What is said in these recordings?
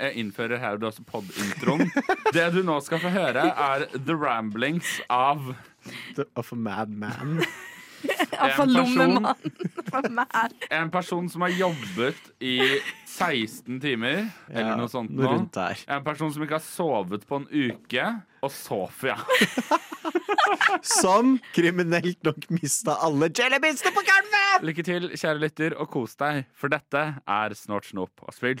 Jeg innfører her også pod-introen. Det du nå skal få høre, er The Ramblings av The, Of a Mad Man. Av En person-. En person som har jobbet i 16 timer, eller noe sånt noe nå. rundt der. En person som ikke har sovet på en uke. Og Sofia. Som kriminelt nok mista alle jellybeansene på gulvet! Lykke til, kjære lytter, og kos deg, for dette er Snort, snop og spill.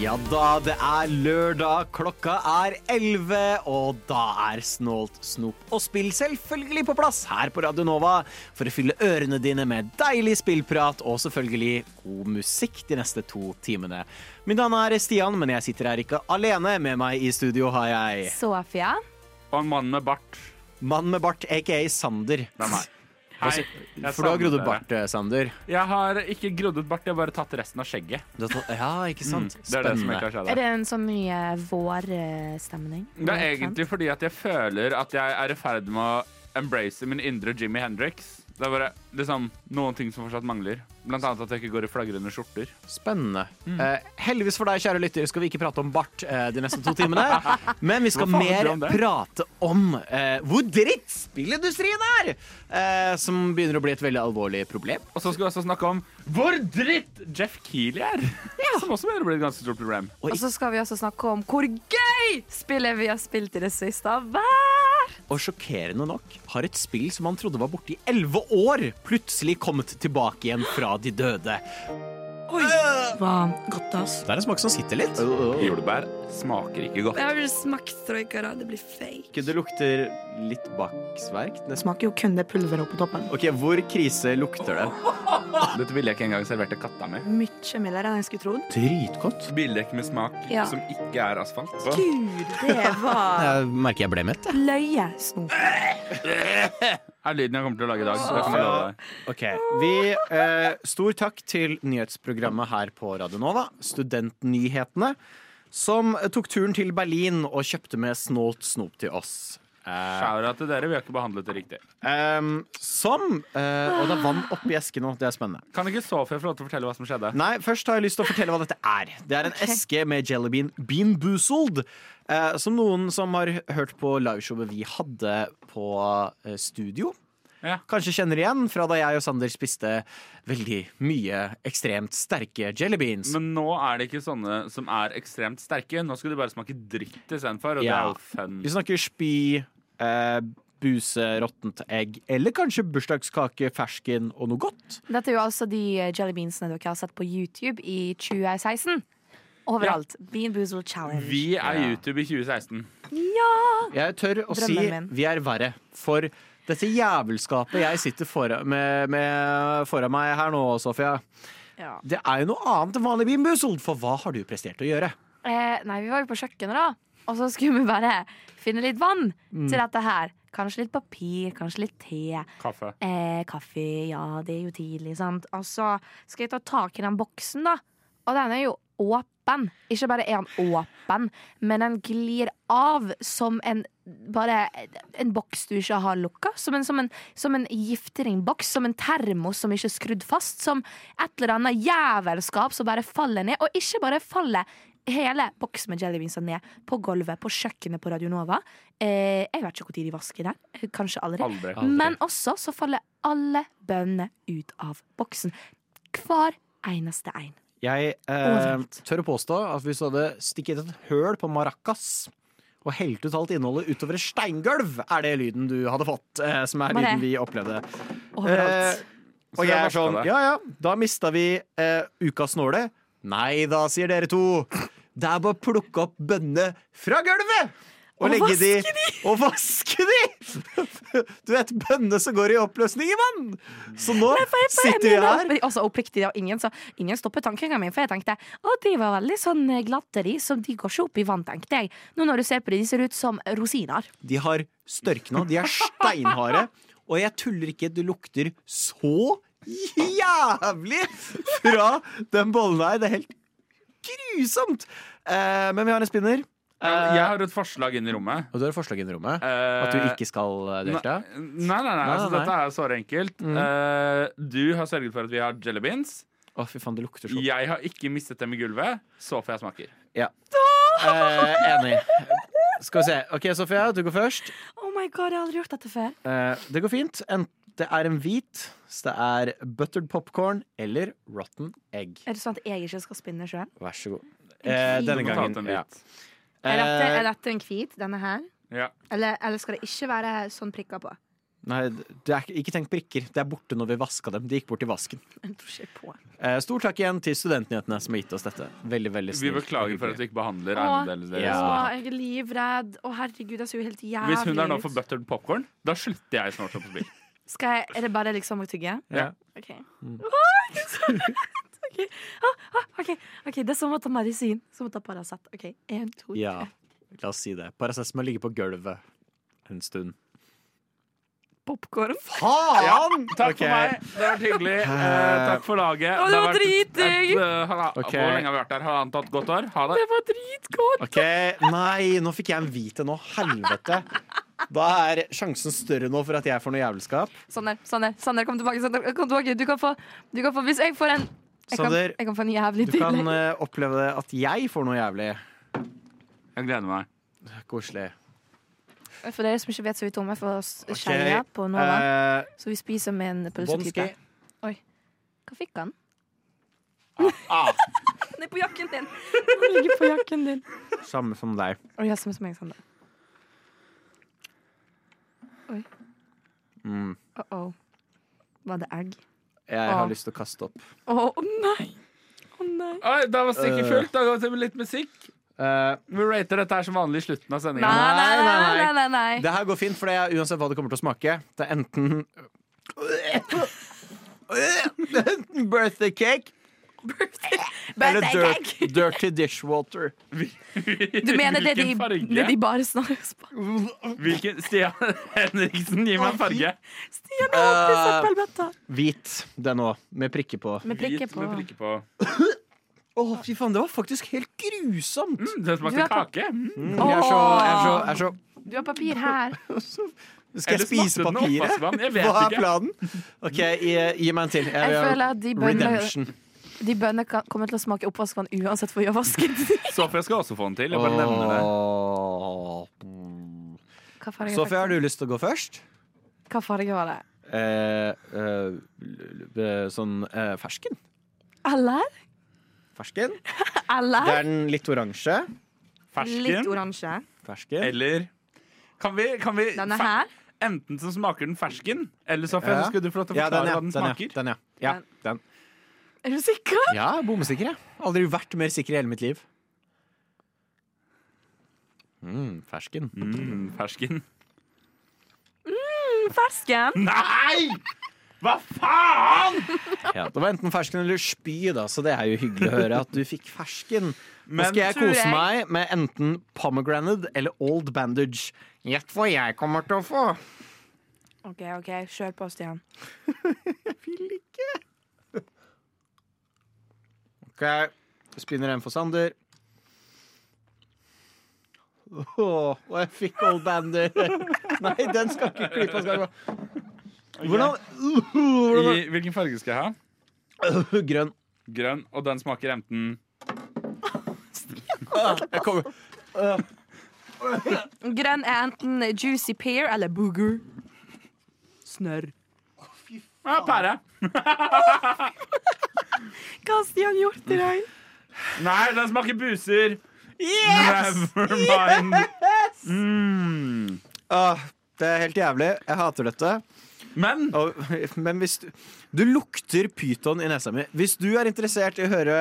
Ja da, det er lørdag, klokka er 11, og da er Snålt, snop og spill selvfølgelig på plass her på Radio Nova for å fylle ørene dine med deilig spillprat og selvfølgelig god musikk de neste to timene. Min navn er Stian, men jeg sitter her ikke alene. Med meg i studio har jeg Sofia. Og en mann med bart. mann med bart, aka Sander. Det er meg. Hei. jeg For du har grodd ut bart, eh, Sander. Jeg har ikke grodd ut bart, jeg har bare tatt resten av skjegget. Du har tatt- Ja, ikke sant? Mm, det er Er det en sånn mye vårstemning? Det er egentlig fordi at jeg føler at jeg er i ferd med å embrace min indre Jimmy Hendrix. Det er bare liksom, noen ting som fortsatt mangler. Blant annet at jeg ikke går i flagrende skjorter. Spennende. Mm. Eh, heldigvis for deg, kjære lytter, skal vi ikke prate om bart eh, de neste to timene. Men vi skal mer om prate om eh, hvor dritt spillindustrien er! Eh, som begynner å bli et veldig alvorlig problem. Og så skal vi også snakke om hvor dritt Jeff Keeley er. Som også begynner å bli et ganske stort problem. Og så skal vi også snakke om hvor gøy spillet vi har spilt i det siste har vært. Og sjokkerende nok har et spill som man trodde var borte i elleve år, plutselig kommet tilbake igjen fra de døde. Oi, var godt, ass. Det er en smak som sitter litt. Jordbær smaker ikke godt. Jeg har vel smakt troikara. Det blir fake. Det lukter litt baksverk. Det smaker jo kun det pulveret på toppen. Ok, Hvor krise lukter det? Dette ville jeg ikke engang servert til katta mi. Mye mildere enn jeg skulle trodd. Dritgodt. Bildekk med smak Ja. som ikke er asfalt. Gud, det var Jeg merker jeg ble mett. jeg. løyesnop. er lyden jeg kommer til å lage i dag. Så jeg kan love deg. Ok, vi, eh, Stor takk til nyhetsprogrammet her på Radio Nova, Studentnyhetene, som tok turen til Berlin og kjøpte med snålt snop til oss. Sjaura til dere, vi har ikke behandlet det riktig. Um, som uh, Og det er vann oppi esken nå, det er spennende. Kan ikke Sofie få lov til å fortelle hva som skjedde? Nei, først har jeg lyst til å fortelle hva dette er. Det er en eske med jellybean Bean Boozled. Eh, som noen som har hørt på liveshowet vi hadde på eh, studio, Ja. kanskje kjenner igjen fra da jeg og Sander spiste veldig mye ekstremt sterke jellybeans. Men nå er det ikke sånne som er ekstremt sterke. Nå skal de bare smake dritt istedenfor, og det Ja. er jo fun. Vi snakker spy, eh, buse, råttent egg, eller kanskje bursdagskake, fersken og noe godt. Dette er jo altså de jelly jellybeansene dere har sett på YouTube i 2016. Overalt. Bean Boozled Challenge. Vi er Ja. YouTube i 2016. Ja! Jeg tør å si min. vi er verre. For dette jævelskapet jeg sitter foran, med, med, foran meg her nå, Sofia, Ja. det er jo noe annet enn vanlig Bean Boozled. For hva har du prestert å gjøre? Eh, nei, vi var jo på kjøkkenet, da. Og så skulle vi bare finne litt vann til dette her. Kanskje litt papir, kanskje litt te. Kaffe. Eh, kaffe, ja, det er jo tidlig, sant. Og så skal jeg ta tak i den boksen, da. Og den er jo åpen. Ikke bare er han åpen, men han glir av som en bare en boks du ikke har lukka. Som en, som en, som en giftringboks, som en termos som ikke er skrudd fast. Som et eller annet jævelskap som bare faller ned. Og ikke bare faller hele boksen med jellybeans ned på gulvet på kjøkkenet på Radio Nova. Eh, jeg vet ikke når de vasker den. Kanskje aldri. Aldri. Aldri. Men også så faller alle bønnene ut av boksen. Hver eneste en. Jeg eh, tør å påstå at hvis du hadde stikket et høl på maracas og helt ut alt innholdet utover et steingulv, er det lyden du hadde fått. Eh, som er lyden vi opplevde. Overalt. Eh, og jeg er sånn. Ja ja, da mista vi eh, ukas nåle. Nei da, sier dere to. Det er bare å plukke opp bønnene fra gulvet! Og, Og legge de, Og vaske de! Du vet, bønne som går i oppløsning i vann! Så nå sitter vi her. Altså, oppriktig, og ingen, så, ingen stoppet tankegangen min, for jeg tenkte å, de var veldig sånn eh, glatte, de, så de går ikke opp i vann, tenkte jeg. Nå når du ser på de, de ser ut som rosiner. De har størkna, de er steinharde. Og jeg tuller ikke, det lukter så jævlig fra den bollen her. Det er helt grusomt. Eh, men vi har en spinner. Eh, Jeg har et forslag inn i rommet. Og du har et forslag inn i rommet? Eh, At du ikke skal eh, delta? Nei, nei, nei, Nei, altså, nei, dette er så enkelt. Mm. Eh, du har sørget for at vi har jelly beans. Å, fy faen, det lukter så Jeg har ikke mistet dem i gulvet. Så får jeg smaker. Eh, Enig. Skal vi se. OK, Sofia, du går først. Oh my god, jeg har aldri gjort dette før. Eh, det går fint. En, det er en hvit, så det er buttered popcorn eller rotten egg. Er det sånn at jeg ikke skal spinne sjøl? Vær så god. Eh, denne gangen. Ja. Er dette, Eh, er dette en hvit, denne her? Ja. Eller, eller skal det ikke være sånn prikker på? nei, det er, ikke- tenk prikker. Det er borte når vi vaska dem. De gikk bort i vasken. Eh, stor takk igjen til Studentnyhetene som har gitt oss dette. Veldig, veldig Vi beklager for at vi ikke behandler eiendelene deres. Ja. Å, jeg er livredd. Å, herregud, det ser jo helt jævlig ut. Hvis hun er nå for buttered popcorn, da slutter jeg snart å spill. Skal jeg, er det bare liksom å tygge? Ja. OK. Åh, redd. Ok. Ah, ah, Det er som å ta medisin. Som å ta Paracet. OK, én, to, ja, la oss si det. Paracet må ligge på gulvet en stund. Popkorn. Faen! Takk okay. for meg. Det har vært hyggelig. Eh, takk for laget. Å, det var dritdigg. eh. Hvor lenge har vi vært her? Halvannet og et godt år? Ha det. Det var dritgodt. Okay. nei, nå fikk jeg en hvit en nå. Helvete. Da er sjansen større nå for at jeg får noe jævelskap. Sander, Sander, Sander, kom tilbake. Sander, kom tilbake. Du, kan få, du kan få Hvis jeg får en Jeg kan, jeg kan jævlig Du kan eh, oppleve at jeg får noe jævlig Jeg gleder meg. koselig. For dere som ikke vet, så er vi tomme for s- okay. på Nova. Uh, Så vi spiser med en pølsetype. Oi. Hva fikk han? Ah, Den er på jakken din! Den ligger på jakken din. samme som deg. Oh, ja, samme som meg, Sander. Mm. Uh -oh. Var det egg? Jeg har Ah. lyst til å kaste opp. Å nei! Å nei. Oi, da var stikket Øh. fullt. Da går vi til litt musikk. Uh, Vi rater dette her som vanlig i slutten av sendinga. nei, Nei, nei. nei, nei, nei, nei. det her går fint, for det er uansett hva det kommer til å smake. Det er enten Enten birthday cake eller Birthday dirt, cake. dirty dishwater. Du mener det de, Hvilken farge? det de bare snakker på? Hvilken Stian Henriksen, gi meg en farge. Stian har alltid Eh, søppelbøtta. Hvit, den òg, med prikker på. Med prikker Hvit på. med prikker på. Å, fy faen, det var faktisk helt grusomt! Mm, den Du smakte er kake. Mm. Mm, jeg er så, jeg er så, jeg er så Du har papir her. Skal jeg spise smakte den papiret? oppvaskvann? Jeg vet Hva er ikke. planen? OK, gi, gi meg en til. Jeg vil føler at de bønnene, Redemption. De bønnene kan- kommer til å smake oppvaskvann uansett hvor jeg har vasket. Sofia skal også få den til. Jeg bare nevner det. Åh. Mm. Hva farge, Sofia, har du lyst til å gå først? Hva farge var det? Eh, eh, l- l- sånn eh, fersken. Eller? Fersken. Eller? Det er den litt oransje. Litt Fersken. oransje. Fersken. Eller kan vi, kan vi Denne fe- her. Enten så smaker den fersken, eller Sofia, Ja. så skal du få lov til å Ja, den, ja. hva den Den, ja. smaker. Den, ja. ja. Den. Er du sikker? ja bomsikker, jeg. Aldri vært mer sikker i hele mitt liv. Mm, fersken. Mm, fersken. Fersken. Nei! Hva faen?! Ja, det var enten fersken eller spy, da, så det er jo hyggelig å høre at du fikk fersken. Nå Men skal jeg kose jeg- meg med enten pomegranate eller old bandage. Gjett hva jeg kommer til å få. OK, OK, kjør på, Stian. Jeg vil ikke. OK, spinner en for Sander. Åh, og jeg fikk old bander. Nei, den skal ikke klippe. Skal gå. Hvordan, uh, hvordan I, hvilken farge skal jeg ha? uh, Grønn. Grønn. Og den smaker enten jeg kommer. Grønn er enten juicy pear eller booger. Snørr. ja, pære. Hva har Stian gjort i dag? Nei, den smaker buser. Never mind. Mm. Åh, det er helt jævlig. Jeg hater dette. Men Og, men hvis du Du lukter pyton i nesa mi. Hvis du er interessert i å høre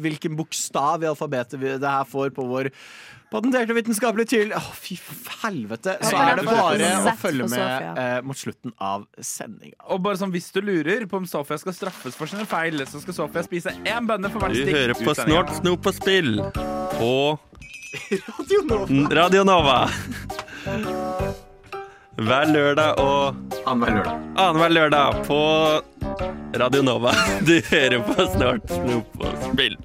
hvilken bokstav i alfabetet vi, det her får på vår patenterte vitenskapelige til Å, fy helvete! Så er det bare å følge med eh, mot slutten av sendinga. Og bare sånn, Hvis du lurer på om Sofia skal straffes for sine feil, så skal Sofia spise én bønne for hvert Du stikk. hører på. Snort, snop og spill på Radio Nova. Hver lørdag og Annenhver lørdag. annenhver lørdag på Radio Nova. Du hører på Snart snop og spill.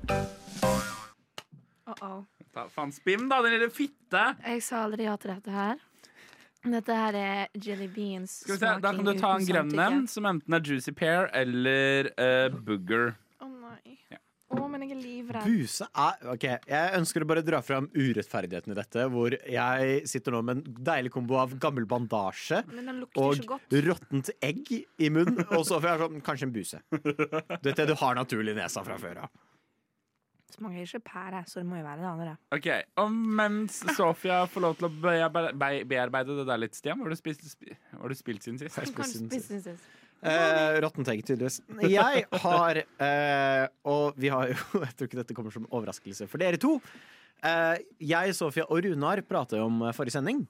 Uh -oh. Ta faen spim, da, din lille fitte. Jeg sa aldri ja til dette her. Dette her er Jelly Beans. Skal vi se, Da kan du ta en grønn en, som enten er Juicy Pear eller uh, Booger. Å nei. Ja. Å, men jeg er livredd. Buse er Ok, jeg ønsker å bare dra fram urettferdigheten i dette, hvor jeg sitter nå med en deilig kombo av gammel bandasje Men den lukter og ikke godt. råttent egg i munnen, og så får jeg sånn, kanskje en buse. Dette du har naturlig i nesa fra før av. Smaker ikke pære, så det må jo være det andre. Ok, Og mens Sofia får lov til å bearbeide, bearbeide det der litt, Stian, hva har du, spilt, spi, hva har du spilt siden sist? Jeg Du kan spise den sist. Eh, Råttent egg, tydeligvis. Jeg har eh, Og vi har jo Jeg tror ikke dette kommer som overraskelse for dere to. Eh, jeg, Sofia og Runar prata om eh, forrige sending.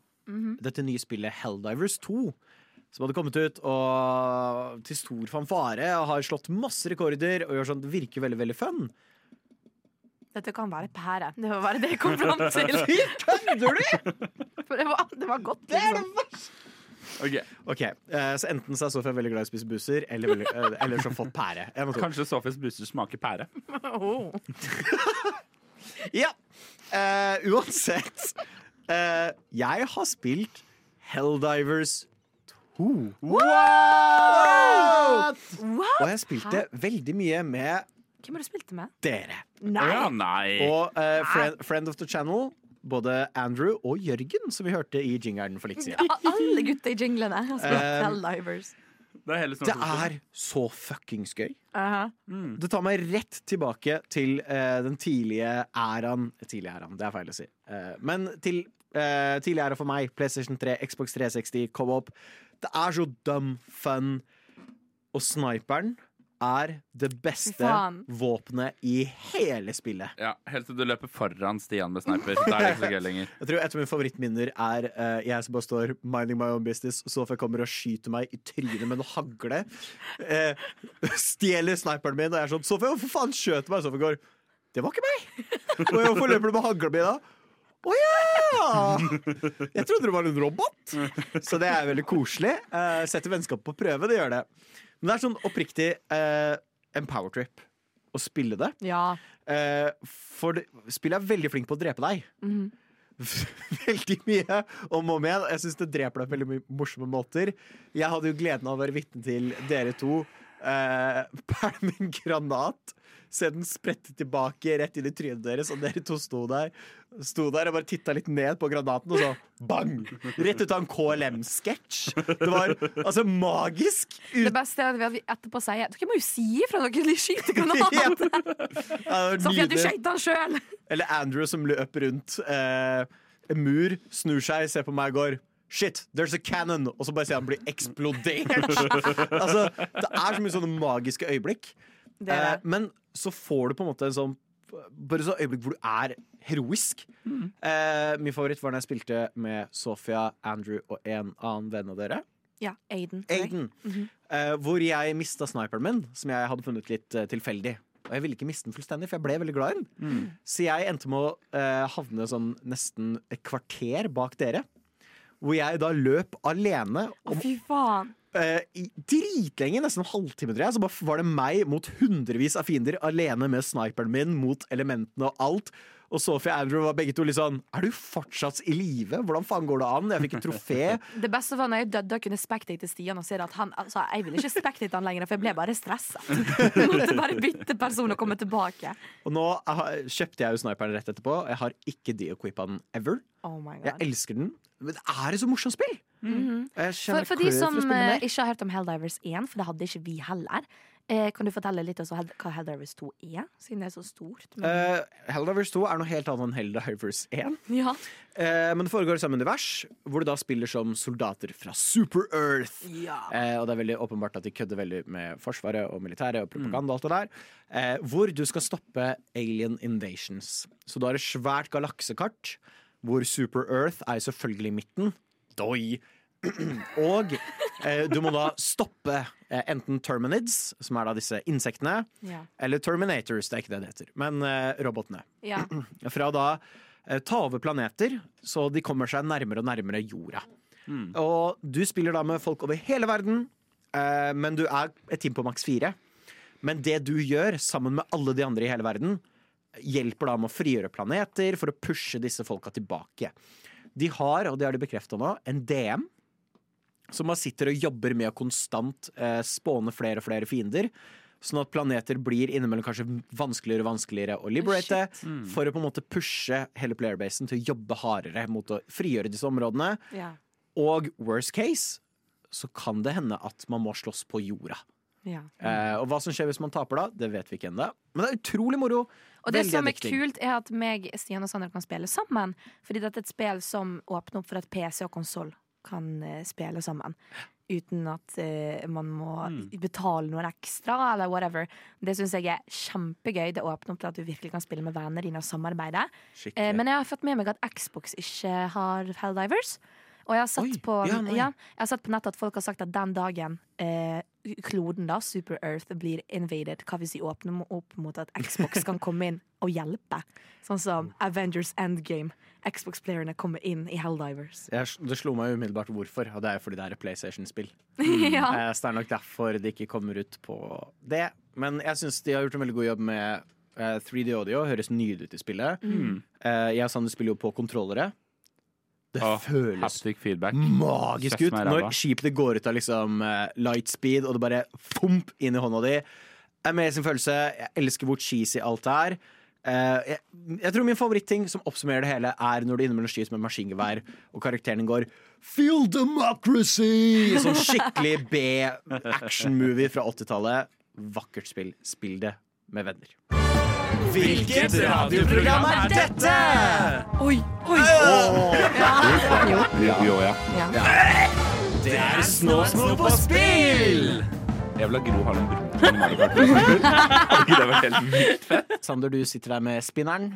Dette nye spillet Helldivers 2. Som hadde kommet ut og til stor fanfare og har slått masse rekorder og gjør sånn, det virker veldig veldig fun. Dette kan være pære. Det var bare det jeg kom fram til. Kødder du?! For det var, det var godt, liksom. Ok, Ok, eh, Så enten så er Sofia veldig glad i å spise busser, eller, veldig, eh, eller så har fått pære. Kanskje Sofies busser smaker pære. Oh. Ja, Uh, uansett. Uh, jeg har spilt Helldivers 2. What? Og jeg spilte veldig mye med Hvem har du spilt det med? dere. Nei. Ja, nei. Og uh, friend, friend of the channel, både Andrew og Jørgen, som vi hørte i jingeren for litt siden. Alle gutta i jinglene Um, Helldivers. Det er Det er så fuckings gøy. Aha. Det tar meg rett tilbake til uh, den tidlige æraen Tidlige æraen, det er feil å si. Uh, men til uh, tidlig æra for meg. PlayStation 3, Xbox 360, co-op. Det er så dumb fun. Og sniperen er det beste våpenet i hele spillet. Ja, Helt til du løper foran Stian med sniper. Da er det ikke så gøy lenger. Jeg tror Et av mine favorittminner er uh, jeg som bare står minding my own business, Sofia kommer og skyter meg i trynet med en hagle. Uh, stjeler sniperen min, og jeg er sånn Sofia, hvorfor faen skjøt du meg? Sofia går Det var ikke meg! Og jeg, hvorfor løper du med hagla mi da? Å ja! Jeg trodde du var en robot. Så det er veldig koselig. Uh, setter vennskapet på prøve, det gjør det. Men det er sånn oppriktig eh, en powertrip å spille det. Ja. Eh, for det, spillet er veldig flink på å drepe deg. Mm. veldig mye om og om igjen. Jeg syns det dreper deg på veldig mye morsomme måter. Jeg hadde jo gleden av å være vitne til dere to eh, pælme en granat. Se den sprette tilbake rett inn i trynet deres, og dere to sto der Sto der og bare titta litt ned på granaten, og så bang! Rett ut av en KLM-sketsj. Det var altså magisk. Det beste er at vi etterpå sier Dere må jo si ifra når dere skyter Ja. granaten! Ja, var Sofia, du skøyt han sjøl! Eller Andrew som løp rundt eh, en mur, snur seg, ser på meg og går Shit, there's a cannon! Og så bare ser han bli eksplodert. altså, det er så mye sånne magiske øyeblikk. Det Eh, det. men så får du på en måte en sånn Bare så øyeblikk hvor du er heroisk. Eh, min favoritt var da jeg spilte med Sofia, Andrew og en annen venn av dere. Ja, Aiden. Aiden. Mm -hmm. eh, hvor jeg mista sniperen min, som jeg hadde funnet litt eh, tilfeldig. Og jeg ville ikke miste den fullstendig, for jeg ble veldig glad i den. Så jeg endte med å eh, havne sånn nesten et kvarter bak dere. Hvor jeg da løp alene Å, fy faen. I dritlenge, nesten en halvtime, tror jeg. Så var det meg mot hundrevis av fiender, alene med sniperen min mot elementene og alt. Og Sophie Andrew var begge to litt sånn Er du fortsatt i live? Hvordan faen går det an? Jeg fikk et trofé. Det beste var når jeg døde og kunne spectate Stian og se at han altså, Jeg ville ikke spectate han lenger, for jeg ble bare stressa. Måtte bare bytte person og komme tilbake. Og nå jeg har, kjøpte jeg jo sniperen rett etterpå. Jeg har ikke de-equippa den ever. Oh my Jeg elsker den. Men er det så morsomt spill! Mhm. Jeg For, for de som eh, ikke har hørt om Helldivers 1, for det hadde ikke vi heller, eh, kan du fortelle litt også hva Helldivers 2 er? Siden det er så stort. Men, Uh, Helldivers 2 er noe helt annet enn Helldivers 1. ja. Eh, men det foregår i samme univers, hvor du da spiller som soldater fra Super Earth. ja. Eh, og det er veldig åpenbart at de kødder veldig med Forsvaret og militæret og propaganda og alt det der. Eh, hvor du skal stoppe alien invasions. Så du har et svært galaksekart, hvor Super Earth er selvfølgelig i midten. Doi! og eh, du må da stoppe eh, enten Terminids, som er da disse insektene, Ja. eller Terminators, det er ikke det det heter, men eh, robotene. ja. Fra da eh, ta over planeter, så de kommer seg nærmere og nærmere jorda. Og du spiller da med folk over hele verden, eh, men du er et team på maks fire. Men det du gjør sammen med alle de andre i hele verden, hjelper da med å frigjøre planeter for å pushe disse folka tilbake. De har, og det har de bekrefta nå, en DM som man sitter og jobber med å konstant eh, spåne flere og flere fiender. Sånn at planeter blir innimellom kanskje vanskeligere og vanskeligere å liberate. For å på en måte pushe hele playerbasen til å jobbe hardere mot å frigjøre disse områdene. Ja. Og worst case så kan det hende at man må slåss på jorda. Ja. Eh, og hva som skjer hvis man taper da, det vet vi ikke ennå. Men det er utrolig moro. Og det som er kult, er at meg, Stian og Sander kan spille sammen. Fordi dette er et spill som åpner opp for at PC og konsoll kan eh, spille sammen. Uten at eh, man må betale noe ekstra, eller whatever. Det syns jeg er kjempegøy. Det åpner opp til at du virkelig kan spille med vennene dine og samarbeide. Skikkelig. Eh, men jeg har fått med meg at Xbox ikke har Helldivers. Og jeg har sett, Oi, på, ja, ja, jeg har sett på nettet at folk har sagt at den dagen eh, kloden, da, Super Earth, blir invaded, hva hvis de åpner opp mot at Xbox kan komme inn og hjelpe? Sånn som Avengers Endgame. Xbox-playerne kommer inn i Helldivers. Jeg, det slo meg umiddelbart hvorfor, og det er fordi det er et PlayStation-spill. ja. Eh, Så det er nok derfor det ikke kommer ut på det. Men jeg syns de har gjort en veldig god jobb med eh, 3D Audio. Høres nydelig ut i spillet. Mm. Eh, jeg og Sander spiller jo på kontrollere. Det Åh, føles magisk ut når skipet går ut av liksom eh, light speed, og det bare fomp inn i hånda di. Amazing følelse. Jeg elsker hvor cheesy alt er. Uh, jeg, jeg tror min favoritting som oppsummerer det hele, er når du innimellom skyter med maskingevær, og karakteren din går Feel democracy! Sånn skikkelig B-actionmovie fra 80-tallet. Vakkert spill. Spill det med venner. Hvilket radioprogram er dette?! Oi, oi! Jo, jo, ja. Ja. Det er Snå Snå på spill! Jeg vil ha Gro Harlem Brundtland i Hadde ikke det vært helt vilt fett? Sander, du sitter der med spinneren.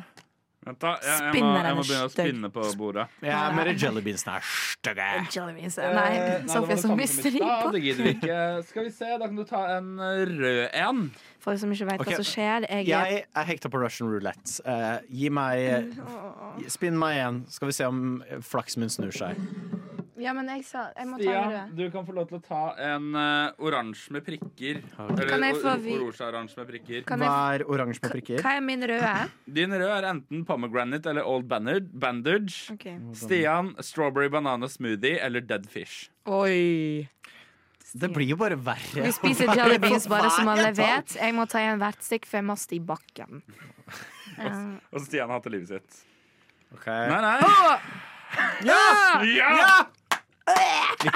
Vent da, jeg, jeg, må, jeg må begynne å spinne på bordet. Ja, de jellybeansene er stygge. Jellybeans. Eh, Nei, Sofie som mister i stad. Det gidder vi ikke. Skal vi se, da kan du ta en eh, rød en. De som ikke vet okay. hva som skjer. Jeg, Jeg er hekta på Russian roulette. Uh, gi meg Spinn meg igjen, skal vi se om flaksen min snur seg. ja, men jeg sa Jeg må ta Stian, med det. du kan få lov til å ta en uh, oransje med prikker. Eller Kan jeg få or- vi- oransje-oransje med prikker. Kan Hva er oransje med prikker? hva er min røde? Din rød er enten pomegranate eller old bandage. Okay. Ok. Stian, strawberry banana smoothie eller dead fish. Oi. Det blir jo bare verre. Vi spiser jellybeans bare som alle vet. Jeg må ta igjen hvert stikk, for jeg må i bakken. Ja. Og Stian har hatt det livet sitt. Ok. Nei, nei. Ja! Ja!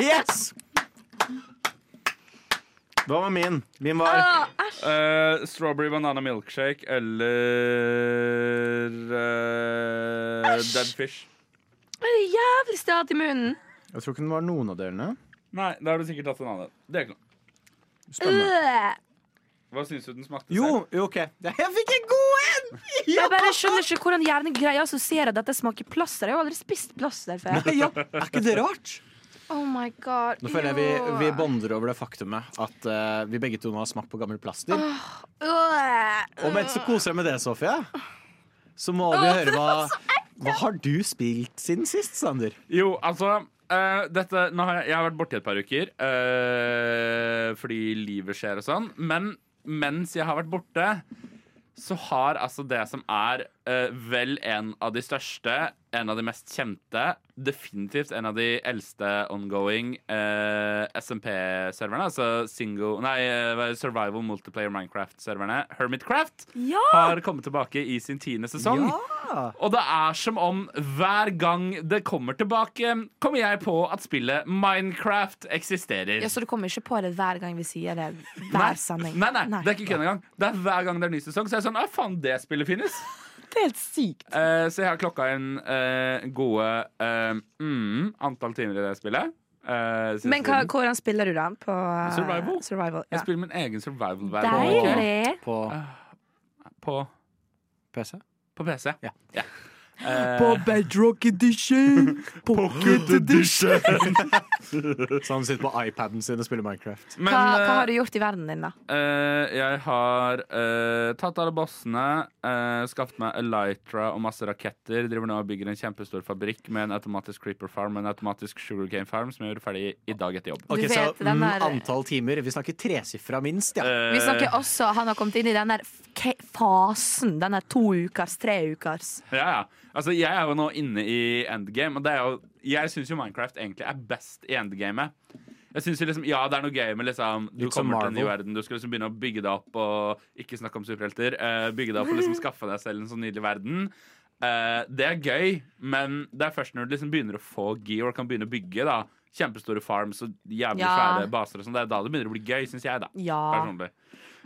Yes! Hva var min? Min var uh, strawberry banana milkshake eller uh, dead fish. Det er jævlig hatt i munnen. Jeg tror ikke den var noen av delene. Nei, da har du sikkert tatt en annen. Det er ikke noe. Spennende. Øh. Hva syns du den smakte Jo, selv? jo, OK. Jeg fikk en god en! Jeg bare skjønner ikke hvordan hjernen greier å assosiere at dette smaker plaster. Jeg har aldri spist plaster før. Ja, er ikke det rart? Oh my god. Nå føler jeg vi, vi bonder over det faktumet at uh, vi begge to nå har smakt på gammel plaster. Øh. Og mens du koser deg med det, Sofie, så må vi høre hva Hva har du spilt siden sist, Sander? Jo, altså eh, dette, har jeg, jeg har vært borte et par uker uh, fordi livet skjer og sånn. Men mens jeg har vært borte, så har altså det som er uh, vel en av de største, en av de mest kjente, definitivt en av de eldste ongoing eh, SMP-serverne, altså single, nei, eh, survival multiplayer Minecraft-serverne, Hermitcraft, Ja! har kommet tilbake i sin tiende sesong. Ja! Og det er som om hver gang det kommer tilbake, kommer jeg på at spillet Minecraft eksisterer. ja, Så du kommer ikke på det hver gang vi sier det? Nei. Hver sending? Nei, nei, det er ikke kun engang. Det er hver gang det er ny sesong, så er jeg sånn Å, faen, det spillet finnes. Det er helt sykt. Eh, så jeg har klokka inn eh, gode eh, mm, antall timer i det spillet. eh, Men hva, hvordan spiller du da? På uh, Survival. survival Jeg spiller min egen survival-verden Deilig. På på, PC? på PC. Ja. på Bedrock Edition! Pocket Edition! Så han sitter på iPaden sin og spiller Minecraft. Men Hva, hva eh, har du gjort i verden din, da? Uh, jeg har uh, tatt alle bossene, uh, skaffet meg Elytra og masse raketter. Driver nå og bygger en kjempestor fabrikk med en automatisk creeper farm og en automatisk sugarcane farm som jeg gjorde ferdig i dag etter jobb. Du Ok, vet, så mm, der- Antall timer. Vi snakker tresifra minst, ja. Vi snakker også, Han har kommet inn i den der fasen. Den der to ukers, tre ukers. Ja, ja. Altså, jeg er jo nå inne i endgame, og det er jo, jeg syns jo Minecraft egentlig er best i endgamet. Jeg synes jo liksom, Ja, det er noe gøy med liksom Du Litt kommer til en ny verden, du skal liksom begynne å bygge det opp og ikke snakke om superhelter. Uh, bygge det opp og liksom skaffe deg selv en sånn nydelig verden. Uh, det er gøy, men det er først når du liksom begynner å få gear og kan begynne å bygge da kjempestore farms og jævlig Ja. svære baser og sånn, det er da det begynner å bli gøy, syns jeg, da Ja. personlig.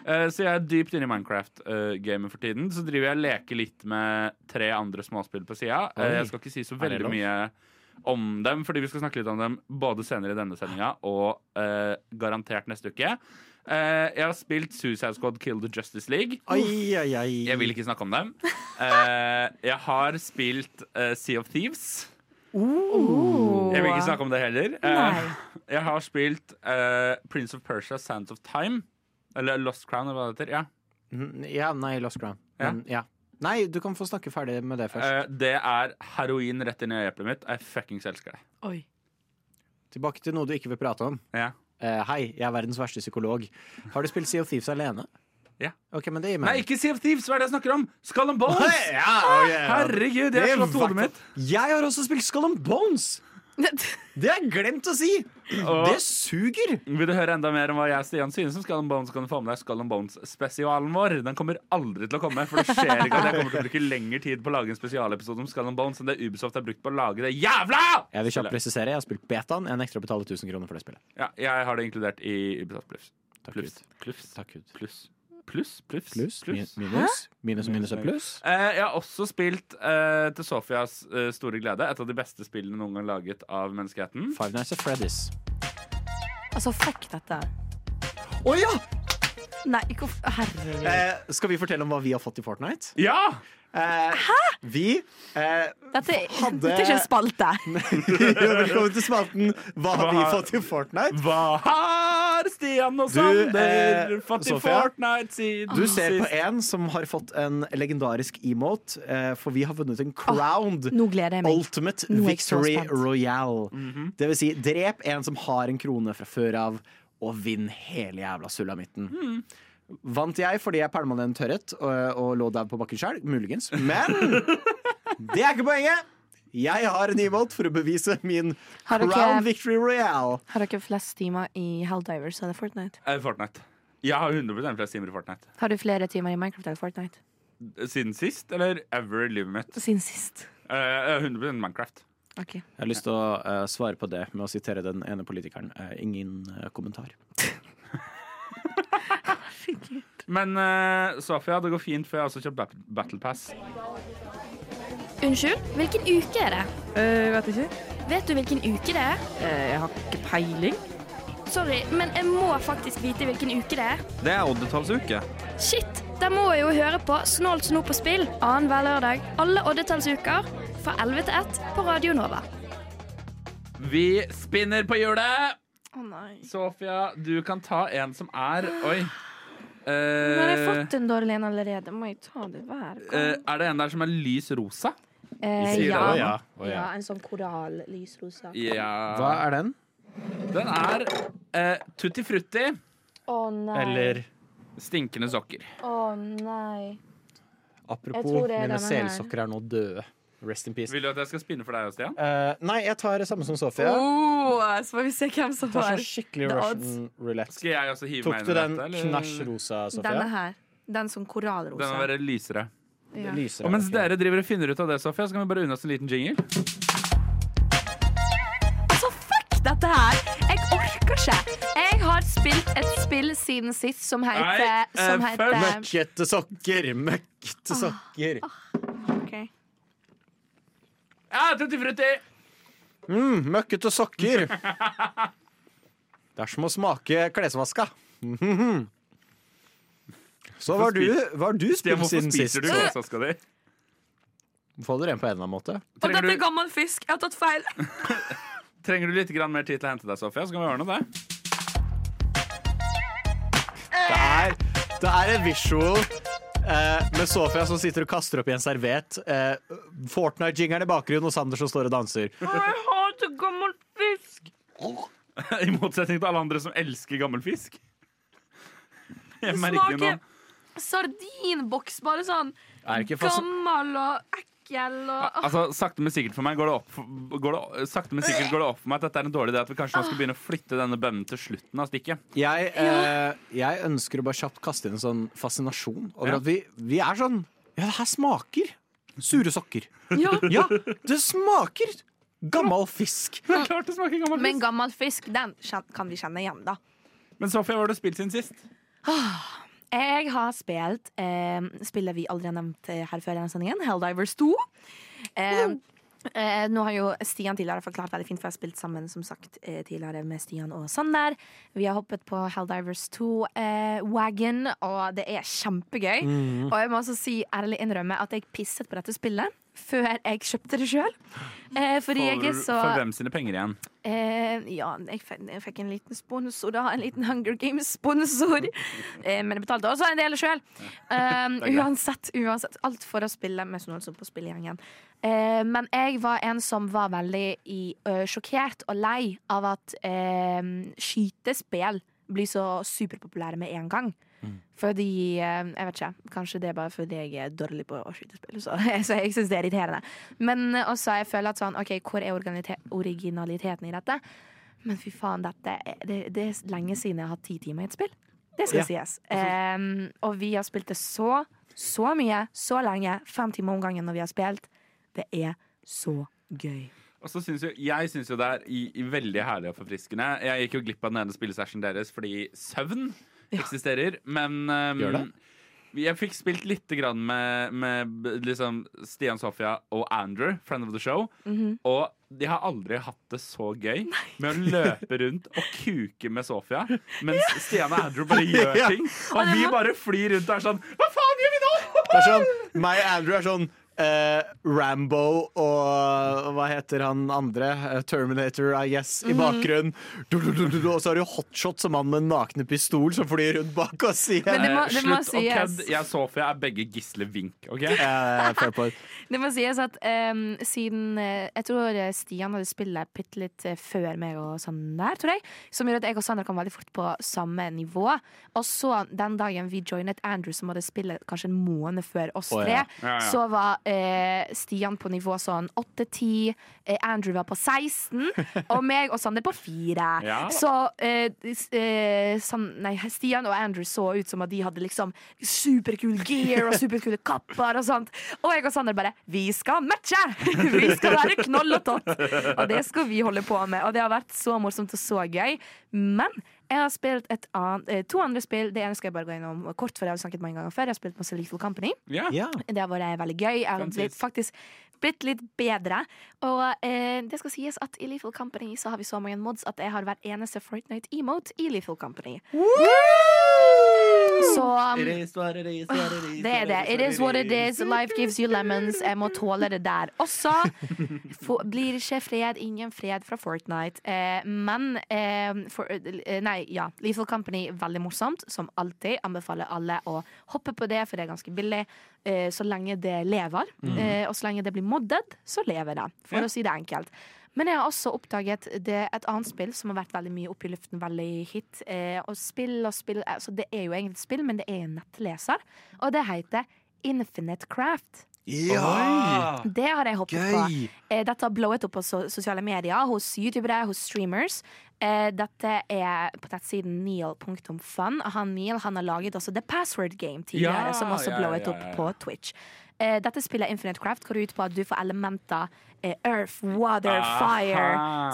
Eh, så jeg er dypt inne i Minecraft-gamet for tiden. Så driver jeg og leker litt med tre andre småspill på sida. Jeg skal ikke si så veldig mye om dem, fordi vi skal snakke litt om dem både senere i denne sendinga og eh, garantert neste uke. Eh, jeg har spilt Suicide Squad Kill the Justice League. Ai, ai, ai. Jeg vil ikke snakke om dem. Eh, jeg har spilt eh, Sea of Thieves. Oh. Jeg vil ikke snakke om det heller. Eh, jeg har spilt eh, Prince of Persia Sands of Time. Eller Lost Crown, eller hva det heter. Ja. Mm, Ja, nei, Lost Crown. Ja. Men, ja. Nei, du kan få snakke ferdig med det først. Eh, det er heroin rett inn i øyeeplet mitt. Jeg fuckings elsker det. Oi. Tilbake til noe du ikke vil prate om. Ja. Eh, hei, jeg er verdens verste psykolog. Har du spilt Sea of Thieves alene? Ja. Ok, men det gir Nei, ikke Sea of Thieves! Hva er det jeg snakker om? Skull and Bones! ja, ok. Herregud, jeg har slått hodet mitt. Jeg har også spilt Skull and Bones! Det jeg glemt å si! Og Det suger! vil du høre enda mer om hva jeg og Stian synes om Skull and Bones, kan du få med deg Skull and Bones-spesialen vår. Den kommer aldri til å komme, for det skjer ikke at jeg kommer til å bruke lengre tid på å lage en spesialepisode om Skull and Bones enn det Ubisoft har brukt på å lage det jævla Jeg vil kjapt presisere, jeg har spilt betaen. Jeg nekter å betale 1000 kroner for det spillet. Ja, jeg har det inkludert i Ubisoft Pluss. Takk Gud. Takk Gud. Pluss. Pluss. Pluss. Pluss? Plus. Minus? Minus og minus er pluss? Eh, jeg har også spilt eh, til Sofias eh, store glede et av de beste spillene noen gang laget av menneskeheten. Five Nights at Freddy's. Altså, fuck dette. Å ja! Nei, hvorfor Herregud. Eh, skal vi fortelle om hva vi har fått i Fortnite? Ja! Eh, vi eh, Dette, hadde- dette er ikke en spalte. Velkommen til spalten Hva har vi fått i Fortnite? Hva har Stian og Du, Sander eh, fått i Sofia? Fortnite siden Du ser på en som har fått en legendarisk emote, eh, for vi har vunnet en crowned meg. Ultimate er Victory Royale. Royale. -hmm. Det vil si, drep en som har en krone fra før av, og vinn hele jævla sulamitten. Mm. Vant jeg fordi jeg pælma den tørret og, og lå der på bakken sjøl? Muligens. Men det er ikke poenget! Jeg har en emote for å bevise min Har dere- crown victory royale. Har dere flest timer i Helldivers eller Fortnite? Eh, Fortnite. Jeg har 100% flest timer i Fortnite. Har du flere timer i Minecraft eller Fortnite? Siden sist, eller ever i livet mitt? Siden sist. Eh, 100 Minecraft. Okay. Jeg har lyst til å uh, svare på det med å sitere den ene politikeren. Uh, ingen uh, kommentar. Men eh, Sofia, det går fint, for jeg har også kjøpt Bat- Battle Pass. Unnskyld, hvilken uke er det? Uh, vet ikke. Vet du hvilken uke det er? Eh, jeg har ikke peiling. Sorry, men jeg må faktisk vite hvilken uke det er. Det er oddetallsuke. Shit, da må jeg jo høre på Snålt snop på spill annenhver lørdag alle oddetallsuker fra 11 til 1 på Radio Nova. Vi spinner på hjulet! Å nei. Sofia, du kan ta en som er Oi. Nå har jeg Eh, fått en dårlig en allerede. Må jeg ta det hver gang? eh, er det en der som er lys rosa? Eh, ja. det, ja, å ja. ja. En sånn koral lysrosa. Ja Hva er den? Den er eh, Tutti Frutti Å nei. Eller stinkende sokker. Å nei. Apropos, mine selsokker er nå døde. Rest in peace. Vil du at jeg skal spinne for deg, Stian? Uh, nei, jeg tar det samme som Sofia. Oh, så får vi se hvem som tar sånn skikkelig The Russian roulette. Skal jeg også hive Tok meg du inn i den dette? eller? knæsj rosa, denne her. Den som korallrosa. Den må være lysere. Ja. Og mens dere driver og finner ut av det, Sofia, så kan vi bare unne oss en liten jingle. Altså, fuck dette her! Jeg orker ikke. Jeg har spilt et spill siden sist som heter, Nei, eh, som heter Møkkete sokker, møkkete Ah. sokker. Ok. Ja, Tutti Frutti! Mm, møkkete sokker. Det er som å smake klesvaska. Mhm. Så hva har du, hva har du spilt siden sist? du klesvaska di? Få dere en på en eller annen måte? Og dette er gammel fisk. Jeg har tatt feil. Trenger du litt mer tid til å hente deg, Sofia, så kan vi ordne det. Det er, det er en visual eh, med Sofia som sitter og kaster opp i en servet. Eh, Fortnite-jingeren i bakgrunnen og Sander som står og danser. Jeg hater gammel fisk! I motsetning til alle andre som elsker gammel fisk. Jeg merker smaker sardinboks, bare sånn gammel og ekkel og Altså, Sakte, men sikkert for meg går det opp går det, Sakte, men sikkert går det opp for meg at dette er en dårlig idé. At vi kanskje nå skal begynne å flytte denne bønnen til slutten av stikket. jeg, eh, jeg ønsker å bare kjapt kaste inn en sånn fascinasjon over Ja. at vi, vi er sånn Ja, det her smaker sure sokker. Ja. Ja, det smaker gammel fisk. Det er klart det smaker gammel Men gammel fisk, den kan vi kjenne igjen, da. Men Sofia, hva har du spilt siden sist? Jeg har spilt eh, spillet vi aldri har nevnt eh, her før i denne sendingen, Helldivers 2. Eh, eh, nå har jo Stian tidligere forklart veldig fint, for jeg har spilt sammen som sagt eh, tidligere med Stian og Sander. Vi har hoppet på Helldivers 2-wagon, og det er kjempegøy. Og jeg må også si, ærlig innrømme at jeg pisset på dette spillet før jeg kjøpte det sjøl. Eh, For, så for hvem sine penger igjen? Eh, ja, jeg fikk, jeg fikk en liten sponsor, da. En liten Hunger Games-sponsor. Eh, men jeg betalte også en del sjøl. Um, uansett, uansett. Alt for å spille med Snålsson på spillegjengen. Eh, men jeg var en som var veldig i, ø, sjokkert og lei av at eh, skytespill blir så superpopulære med en gang. Fordi eh, Jeg vet ikke. Kanskje det er bare fordi jeg er dårlig på å skyte spill. Så, så jeg syns det er irriterende. Men eh, også jeg føler at sånn OK, hvor er originaliteten i dette? Men fy faen, dette det, det er lenge siden jeg har hatt ti timer i et spill. Det skal sies. Um, og vi har spilt det så, så mye, så lenge. Fem timer om gangen når vi har spilt. Det er så gøy. Og så synes jo, Jeg syns jo det er i, i veldig herlig og forfriskende. Jeg gikk jo glipp av den ene spillesessionen deres fordi søvn eksisterer, men um, Gjør det? Jeg fikk spilt litt grann med, med liksom Stian Sofia og Andrew, friend of the show. Mhm. Og de har aldri hatt det så gøy med å løpe rundt og kuke med Sofia, mens Stian og Andrew bare gjør Ja. ting. Og vi bare flyr rundt og er sånn Hva faen gjør vi nå?! Det er sånn, meg og Andrew er sånn eh, Rambo og hva heter han andre? Eh, Terminator, I guess, Mhm. i bakgrunnen. Du, du, du, du, du, og så har du Hotshot som mann med en nakne pistol som flyr rundt bak oss igjen. Men det må- det må Slutt å sies. kødde. Jeg så for jeg er begge Gisle Vink. ok? Eh, fair point. Det må sies at um, siden eh, Jeg tror eh, Stian hadde spillet bitte litt før meg og Sander, tror jeg. Som gjorde at jeg og Sander kom veldig fort på samme nivå. Og så den dagen vi joinet Andrew, som hadde spillet kanskje en måned før oss tre, ja. Ja, ja. så var eh, Stian på nivå sånn 8-10, eh, Andrew var på 16, og meg og Sander på 4. Ja. Så eh, eh, San, nei, Stian og Andrew så ut som at de hadde liksom superkul gear og superkule kapper og sånt. Og jeg og Sander bare Vi skal matche! Vi skal være knoll og tott! Og det skal vi holde på med. Og det har vært så morsomt og så gøy. Men jeg har spilt et annet, eh, to andre spill. Det ene skal jeg bare gå innom kort, for jeg har snakket mange ganger før. Jeg har spilt masse Lethal Company. Yeah. Yeah. Det har vært veldig gøy. Jeg har blitt, faktisk blitt litt bedre. Og eh, det skal sies at i Lethal Company så har vi så mange mods at jeg har hver eneste Fortnite-emote i Lethal Company. Så um, det er det. It is what it is. Life gives you lemons. Jeg må tåle det der også. For, blir ikke fred, ingen fred fra Fortnite. Eh, men eh, for, eh, Nei, ja. Lethal Company, veldig morsomt. Som alltid. Anbefaler alle å hoppe på det, for det er ganske billig. Eh, så lenge det lever. Eh, og så lenge det blir moddet, så lever det. For Ja. å si det enkelt. Men jeg har også oppdaget det, et annet spill som har vært veldig mye oppe i luften, veldig hit. Eh, og spill og spill altså Det er jo egentlig et spill, men det er en nettleser. Og det heter Infinite Craft. ja! Det har jeg hoppet på. Gøy! Eh, Dette har blowet opp på so sosiale medier, hos youtubere, hos streamers. Eh, Dette er på nettsiden neil.fun. Han Neil han har laget også The Password Game tidligere, Ja, som også ja, blowet ja, opp på Twitch. Eh, Dette spillet Infinite Craft går ut på at du får elementer eh, earth, water, fire.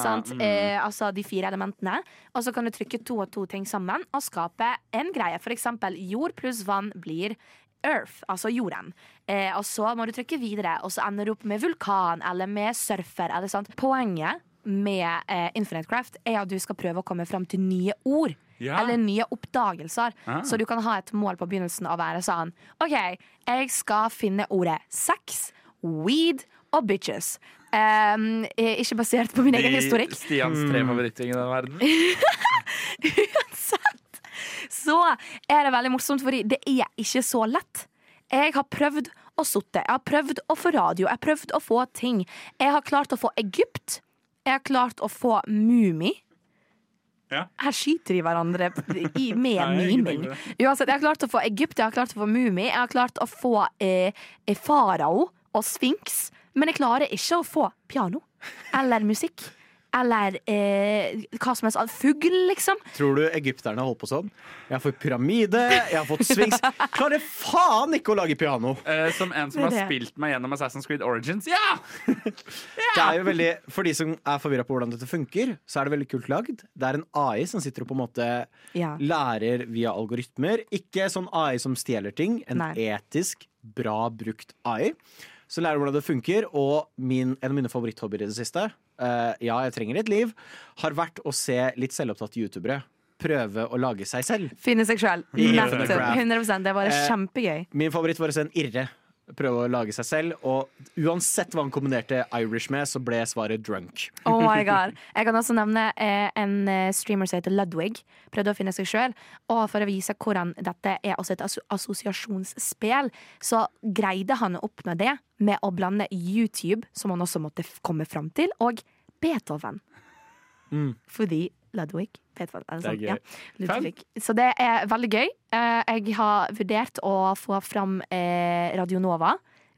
Sant? mm. Eh, altså de fire elementene. Og så kan du trykke to og to ting sammen og skape en greie. For eksempel jord pluss vann blir Earth, altså jorden. Eh, og så må du trykke videre, og så ender du opp med vulkan eller med surfer. Eller? Poenget med eh, Infinite Craft er at du skal prøve å komme fram til nye ord. Ja. Eller nye oppdagelser. Ah. Så du kan ha et mål på begynnelsen og være sånn OK, jeg skal finne ordet sex, weed og bitches. Um, ikke basert på min egen De historikk. Stians tre favorittting i den verden. Uansett så er det veldig morsomt, fordi det er ikke så lett. Jeg har prøvd å sitte, jeg har prøvd å få radio, jeg har prøvd å få ting. Jeg har klart å få Egypt. Jeg har klart å få Mummi. Ja. Her skyter de hverandre i, med miming. Uansett, jeg har klart å få Egypt, jeg har klart å få Mumi, jeg har klart å få eh, eh, farao og Sphinx. Men jeg klarer ikke å få piano eller musikk. Eller eh, hva som helst. annet. Fugl, liksom. Tror du egypterne holdt på sånn? Jeg har fått pyramide, jeg har fått swings. Klarer faen ikke å lage piano! Eh, som en som har det. spilt meg gjennom Assassin's Creed Origins. Ja! Det er jo veldig, For de som er forvirra på hvordan dette funker, så er det veldig kult lagd. Det er en AI som sitter og på en måte Ja. lærer via algoritmer. Ikke sånn AI som stjeler ting, en Nei. etisk, bra brukt AI. Så lærer hvordan det funker, og min, en av mine favoritthobbyer i det siste, eh, ja, jeg trenger et liv, har vært å se litt selvopptatte youtubere prøve å lage seg selv. Finne seg sjøl. Nettopp. 100% Det var Eh, kjempegøy. Min favoritt var å se en irre prøve å lage seg selv, og uansett hva han kombinerte Irish med, så ble svaret drunk. Oh my god Jeg kan også nevne eh, en eh, streamer som heter Ludwig. Prøvde å finne seg sjøl. Og for å vise hvordan dette er også et asso assosiasjonsspill, så greide han å oppnå det med å blande YouTube, som han også måtte komme fram til, og Beethoven. Mm. Fordi Ludwig Beethoven, er det Det er sant? gøy. Ja. Ludwig. Så det er veldig gøy. Eh, Jeg har vurdert å få fram eh, Radio Nova.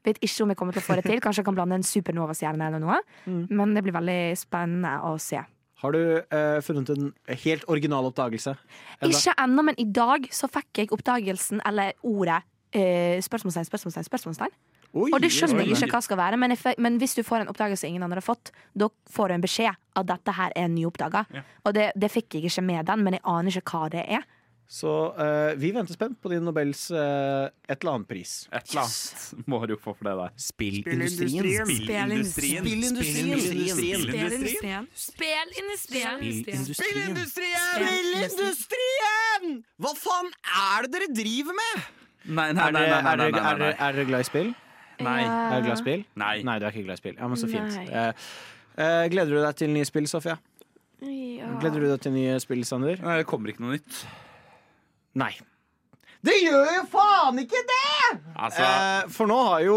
Vet ikke om jeg kommer til å få det til. Kanskje jeg kan blande en supernova-stjerne eller noe. Mm. Men det blir veldig spennende å se. Har du eh, funnet en helt original oppdagelse? enda? Ikke ennå, men i dag så fikk jeg oppdagelsen, eller ordet, eh, spørsmålstegn, spørsmålstegn, spørsmålstegn. Oi, Og det skjønner jeg ikke hva skal være, men, jeg, men hvis du får en oppdagelse ingen andre har fått, da får du en beskjed at dette her er nyoppdaga. Ja. Og det, det fikk jeg ikke med den, men jeg aner ikke hva det er. Så uh, vi venter spent på din Nobels uh, et eller annet pris. Et eller annet må du få for det der. Spillindustrien. Spillindustrien. Spillindustrien. Spelindustrien. Spillindustrien! Hva faen er det dere driver med? Nei, nei, nei. er dere glad i spill? Nei. Er du glad i spill? nei. Nei, du er ikke glad i spill. Ja, men så fint. Nei. Eh, eh, gleder du deg til nye spill, Sofia? Ja. Gleder du deg til nye spill, Sander? Nei, Det kommer ikke noe nytt. Nei. Det gjør jo faen ikke det! Altså, Eh, for nå har jo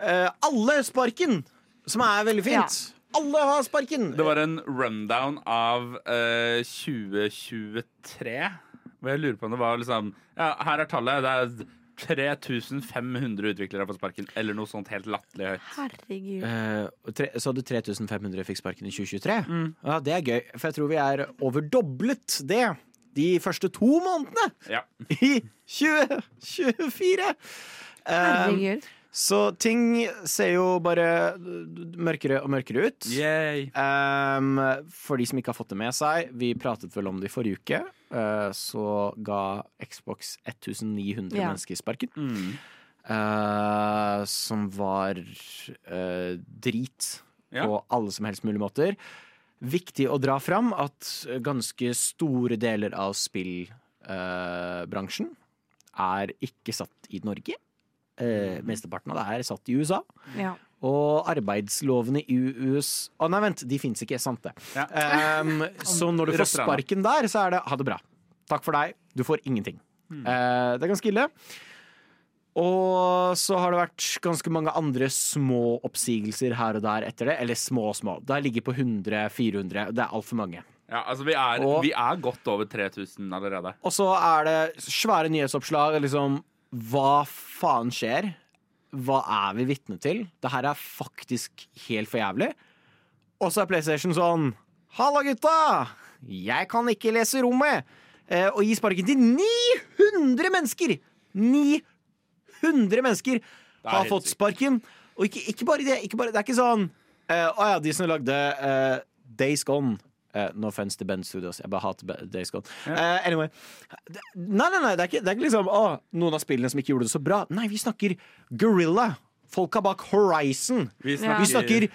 eh, alle sparken, som er veldig fint. Alle har sparken. det var en rundown av eh, 2023. Hvor jeg lurer på om det var liksom Ja, her er tallet. Det er 3500 utviklere på sparken. Eller noe sånt helt latterlig høyt. Herregud. Eh, tre, så du 3500 fikk sparken i 2023? Ja, Det er gøy, for jeg tror vi er overdoblet det de første to månedene Ja. i 2024. Eh, Herregud. Så ting ser jo bare mørkere og mørkere ut. Um, for de som ikke har fått det med seg, vi pratet vel om det i forrige uke. uh, så ga Xbox 1900 Ja. mennesker sparken. Mm. Uh, som var uh, drit Ja. på alle som helst mulige måter. Viktig å dra fram at ganske store deler av spillbransjen er ikke satt i Norge. Uh, mesteparten av det er satt i USA. Ja. Og arbeidslovene i US Å, nei, vent, de fins ikke. Sant det. Ja. Um, så når du får sparken der, så er det ha det bra. Takk for deg. Du får ingenting. Mm. Uh, det er ganske ille. Og så har det vært ganske mange andre små oppsigelser her og der etter det. Eller små og små. Det har ligget på 100-400. Det er altfor mange. Ja, altså, vi er, Og- vi er godt over 3000 allerede. Og så er det svære nyhetsoppslag. Liksom, hva faen skjer? Hva er vi vitne til? Det her er faktisk helt for jævlig. Og så er PlayStation sånn Halla, gutta! Jeg kan ikke lese rommet! Eh, og gi sparken til 900 mennesker! 900 mennesker har fått sparken. Og ikke, ikke bare det. Ikke bare, det er ikke sånn Å uh, ja, de som lagde uh, Days Gone. Eh, no offense til Ben Studios. Jeg bare hater Days Gone. Eh, anyway. Nei, nei, nei, det er ikke, det er ikke liksom å, noen av spillene som ikke gjorde det så bra. Nei, vi snakker Gorilla. Folka bak Horizon. Vi Ja. Vi snakker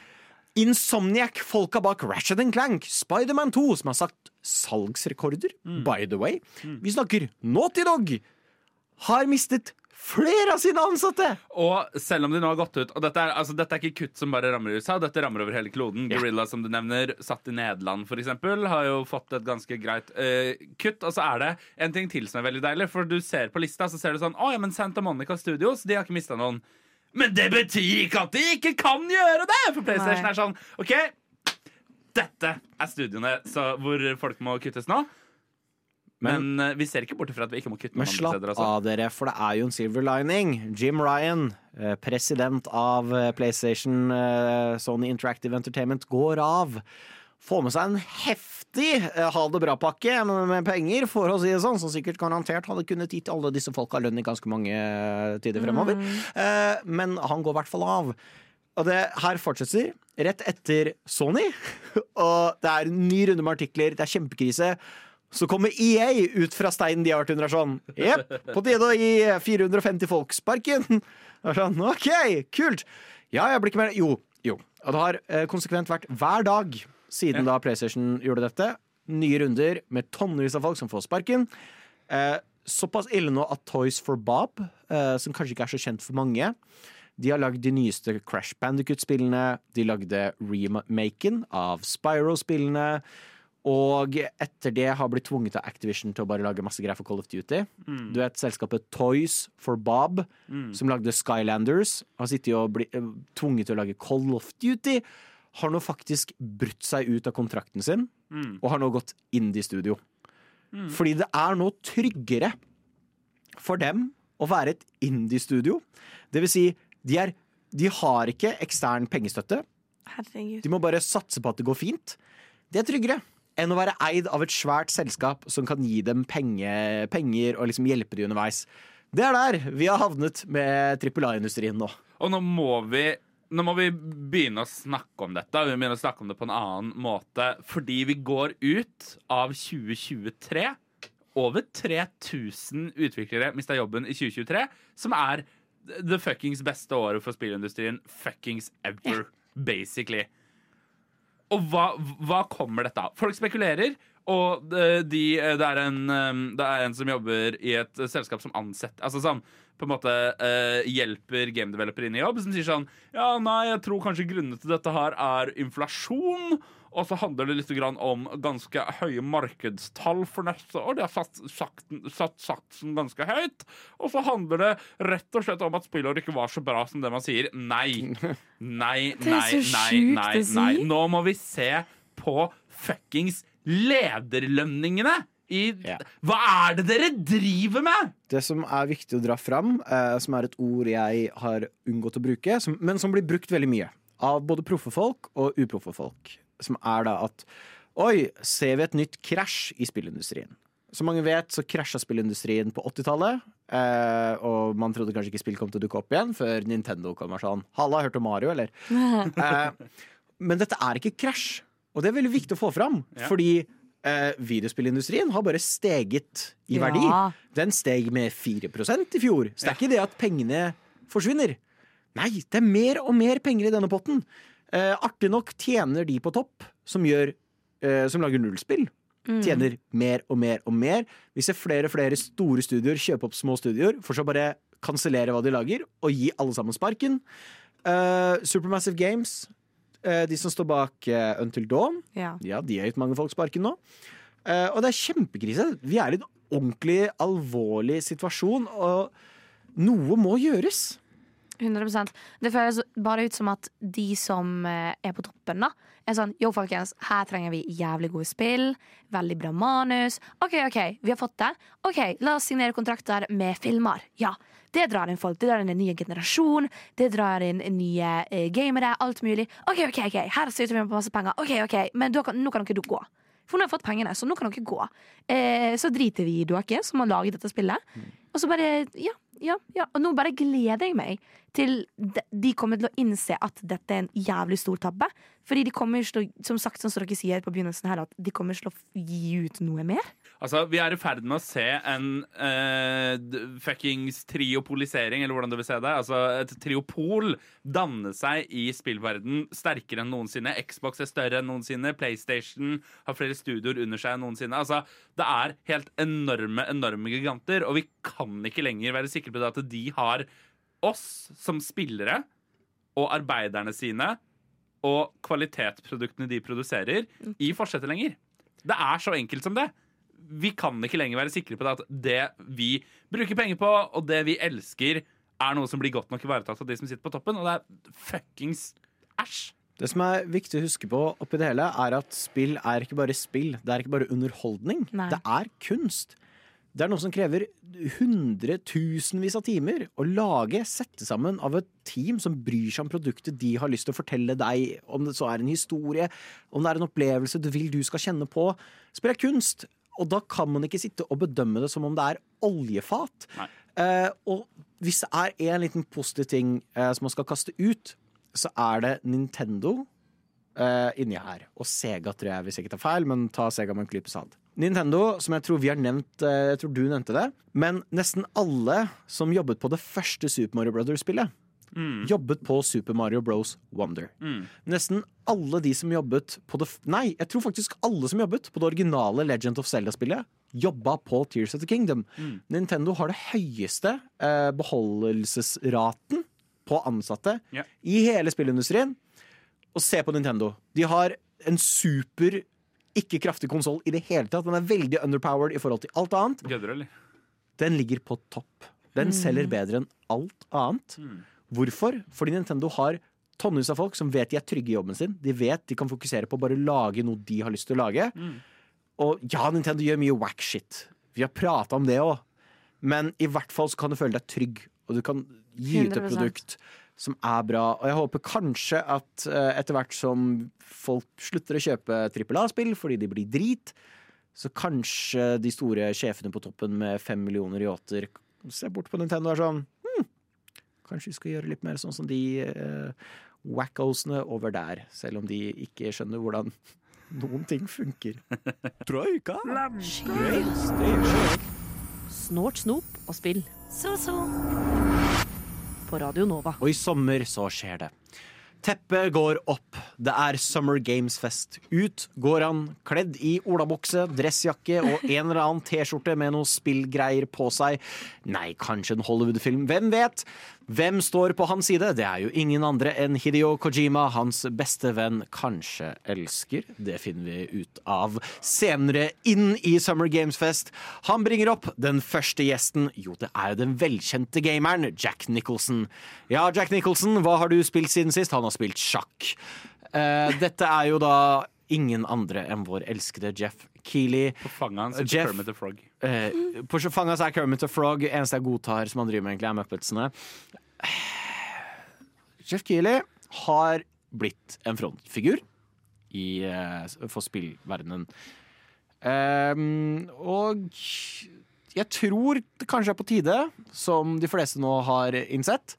Insomniac, folka bak Ratchet Clank, Spiderman 2, som har satt salgsrekorder, by the way. Vi snakker Naughty Dog. Har mistet flere av sine ansatte! Og selv om de nå har gått ut Og dette er, altså, dette er ikke kutt som bare rammer i USA, dette rammer over hele kloden. Gorilla, som du nevner, satt i Nederland, eksempel, har jo fått et ganske greit uh, kutt. Og så er det en ting til som er veldig deilig, for du ser på lista, så ser du sånn Å ja, men Santa Monica Studios, de har ikke mista noen. Men det betyr ikke at de ikke kan gjøre det! For PlayStation Nei. er sånn OK, dette er studioene så, hvor folk må kuttes nå. Men, eh, vi ser ikke bort fra at vi ikke må kutte Men slapp steder. Altså. av, dere, for det er jo en silver lining. Jim Ryan, eh, president av eh, PlayStation Sony Interactive Entertainment, går av. Får med seg en heftig ha det bra-pakke med, med penger, for å si det sånn, som sikkert garantert hadde kunnet gitt alle disse folka lønn i ganske mange tider fremover. Eh, men han går i hvert fall av. Og det her fortsetter rett etter Sony. Og det er en ny runde med artikler, det er kjempekrise. Så kommer EA ut fra steinen de har vært under. er Sånn. Jepp, på tide å gi 450 folk sparken. Sånn, OK, kult. Ja, jeg blir ikke mer Jo, jo. Og det har eh, konsekvent vært hver dag siden da PlayStation gjorde dette. Nye runder med tonnevis av folk som får sparken. Eh, såpass ille nå at Toys for Bob, eh, som kanskje ikke er så kjent for mange, de har lagd de nyeste Crash Bandicut-spillene. De lagde remaken av Spyro-spillene. Og etter det har blitt tvunget av Activision til å bare lage masse greier for Call of Duty. Du vet selskapet Toys for Bob, som lagde Skylanders, har sittet og blitt eh, tvunget til å lage Call of Duty. Har nå faktisk brutt seg ut av kontrakten sin, og har nå gått indie-studio. Fordi det er nå tryggere for dem å være et indie-studio. Det vil si, de, er, de har ikke ekstern pengestøtte. Herregud. De må bare satse på at det går fint. Det er tryggere enn å være eid av et svært selskap som kan gi dem penge, penger og liksom hjelpe de underveis. Det er der vi har havnet med trippel A-industrien nå. Og nå må vi nå må vi begynne å snakke om dette. Vi må begynne å snakke om det på en annen måte. Fordi vi går ut av 2023. Over 3000 utviklere mista jobben i 2023, som er the fuckings beste året for spillindustrien fuckings ever, basically. Og hva, hva kommer dette av? Folk spekulerer, og eh, de, det, er en, eh, det er en som jobber i et selskap som ansetter Altså som på en måte eh, hjelper gamedevelopere inn i jobb, som sier sånn Ja, nei, jeg tror kanskje grunnen til dette her er inflasjon. Og så handler det litt grann om ganske høye markedstall for neste år. De har satt, sagt, satt satsen ganske høyt. Og så handler det rett og slett om at spillåret ikke var så bra som det man sier. Nei. Nei, nei, nei, nei, nei. Nå må vi se på fuckings lederlønningene. I, Ja. Hva er det dere driver med?! Det som er viktig å dra fram, eh, som er et ord jeg har unngått å bruke, som, men som blir brukt veldig mye av både proffe folk og uproffe folk, som er da at Oi, ser vi et nytt krasj i spillindustrien? Som mange vet, så krasja spillindustrien på 80-tallet. Eh, og man trodde kanskje ikke spill kom til å dukke opp igjen før Nintendo kom og sånn. Halla, hørte om Mario, eller? Eh, men dette er ikke krasj. Og det er veldig viktig å få fram. Ja. Fordi eh, videospillindustrien har bare steget i Ja. verdi. Den steg med 4% i fjor. Så det er ikke det at pengene forsvinner. Nei, det er mer og mer penger i denne potten. Eh, artig nok tjener de på topp, som, gjør, eh, som lager nullspill. Tjener mer og mer og mer. Vi ser flere og flere store studioer kjøpe opp små studioer, for så bare kansellere hva de lager, og gi alle sammen sparken. Eh, Supermassive Games, eh, de som står bak eh, Until Dawn, Ja. ja, de har gitt mange folk sparken nå. Og det er kjempekrise. Vi er i en ordentlig alvorlig situasjon, og noe må gjøres. 100 Det føles bare ut som at de som eh, er på toppen, da, er sånn Yo, folkens, her trenger vi jævlig gode spill. Veldig bra manus. OK, OK, vi har fått det. OK, la oss signere kontrakter med filmer. Ja. Det drar inn folk. Det drar inn en ny generasjon. Det drar inn nye eh, gamere. Alt mulig. OK, OK, ok, her sitter vi med masse penger. OK, ok, Men kan, nå kan dere gå. For nå har jeg fått pengene, så nå kan dere gå. Eh, så driter vi i dere som har laget dette spillet. Og så bare Ja, ja, ja. Og nå bare gleder jeg meg til de, kommer til å innse at dette er en jævlig stor tabbe. Fordi de kommer til å, som sagt, som dere sier på begynnelsen her, at de kommer til å gi ut noe mer. Altså, Vi er i ferd med å se en uh, fuckings triopolisering, eller hvordan du vil se det. Altså Et triopol danne seg i spillverden sterkere enn noensinne. Xbox er større enn noensinne. PlayStation har flere studioer under seg enn noensinne. Altså, Det er helt enorme, enorme giganter, og vi kan ikke lenger være sikre på det at de har oss som spillere og arbeiderne sine og kvalitetsproduktene de produserer, i forsetet lenger. Det er så enkelt som det. Vi kan ikke lenger være sikre på det at det vi bruker penger på, og det vi elsker, er noe som blir godt nok ivaretatt av de som sitter på toppen, og det er fuckings æsj. Det som er viktig å huske på oppi det hele, er at spill er ikke bare spill. Det er ikke bare underholdning. Nei. Det er kunst. Det er noe som krever hundretusenvis av timer å lage, sette sammen av et team som bryr seg om produktet de har lyst til å fortelle deg, om det så er en historie, om det er en opplevelse du vil du skal kjenne på. Spill er kunst, og da kan man ikke sitte og bedømme det som om det er oljefat. Eh, og hvis det er en liten positiv ting eh, som man skal kaste ut, så er det Nintendo eh, inni her. Og Sega, tror jeg, hvis jeg ikke tar feil, men ta Sega med en klype sand. Nintendo, som jeg tror vi har nevnt, eh, jeg tror du nevnte det, men nesten alle som jobbet på det første Super Mario Brothers-spillet, jobbet på Super Mario Bros. Wonder. Nesten alle de som jobbet på det Nei, jeg tror faktisk alle som jobbet på det originale Legend of Zelda-spillet, jobba på Tears of the Kingdom. Nintendo har det høyeste eh, beholdelsesraten på ansatte yeah. i hele spillindustrien. Og se på Nintendo. De har en super ikke kraftig konsoll i det hele tatt. Den er veldig underpowered i forhold til alt annet. Gødder, eller? Den ligger på topp. Den selger bedre enn alt annet. Hvorfor? Fordi Nintendo har tonnevis av folk som vet de er trygge i jobben sin. De vet de kan fokusere på å bare lage noe de har lyst til å lage. Og ja, Nintendo gjør mye wack shit. Vi har prata om det òg. Men i hvert fall så kan du føle deg trygg, og du kan gi ut et produkt som er bra. Og jeg håper kanskje at eh, etter hvert som folk slutter å kjøpe trippel A-spill fordi de blir drit, så kanskje de store sjefene på toppen med fem millioner yachter ser bort på Nintendo og er sånn Kanskje vi skal gjøre litt mer sånn som de uh, wackosene over der, selv om de ikke skjønner hvordan noen ting funker. Troika! Snort, snop og spill. Så, så. På Radio Nova. Og i sommer så skjer det. Teppet går opp. Det er Summer Games Fest. Ut går han kledd i olabukse, dressjakke og en eller annen T-skjorte med noe spillgreier på seg. Nei, kanskje en Hollywood-film. Hvem vet? Hvem står på hans side? Det er jo ingen andre enn Hidio Kojima, hans beste venn, kanskje elsker. Det finner vi ut av senere inn i Summer Games Fest. Han bringer opp den første gjesten. Jo, det er jo den velkjente gameren Jack Nicholson. Ja, Jack Nicholson, hva har du spilt siden sist? Han har spilt sjakk. Uh, dette er jo da ingen andre enn vår elskede Jeff Keeley. På fanget hans er Jeff- Kermit the Frog. Eh, på fanget er Kermit the Frog. Eneste jeg godtar som han driver med, egentlig er Muppetsene. Jeff Keeley har blitt en frontfigur i, eh, for spillverdenen. Ehm, og jeg tror det kanskje er på tide, som de fleste nå har innsett,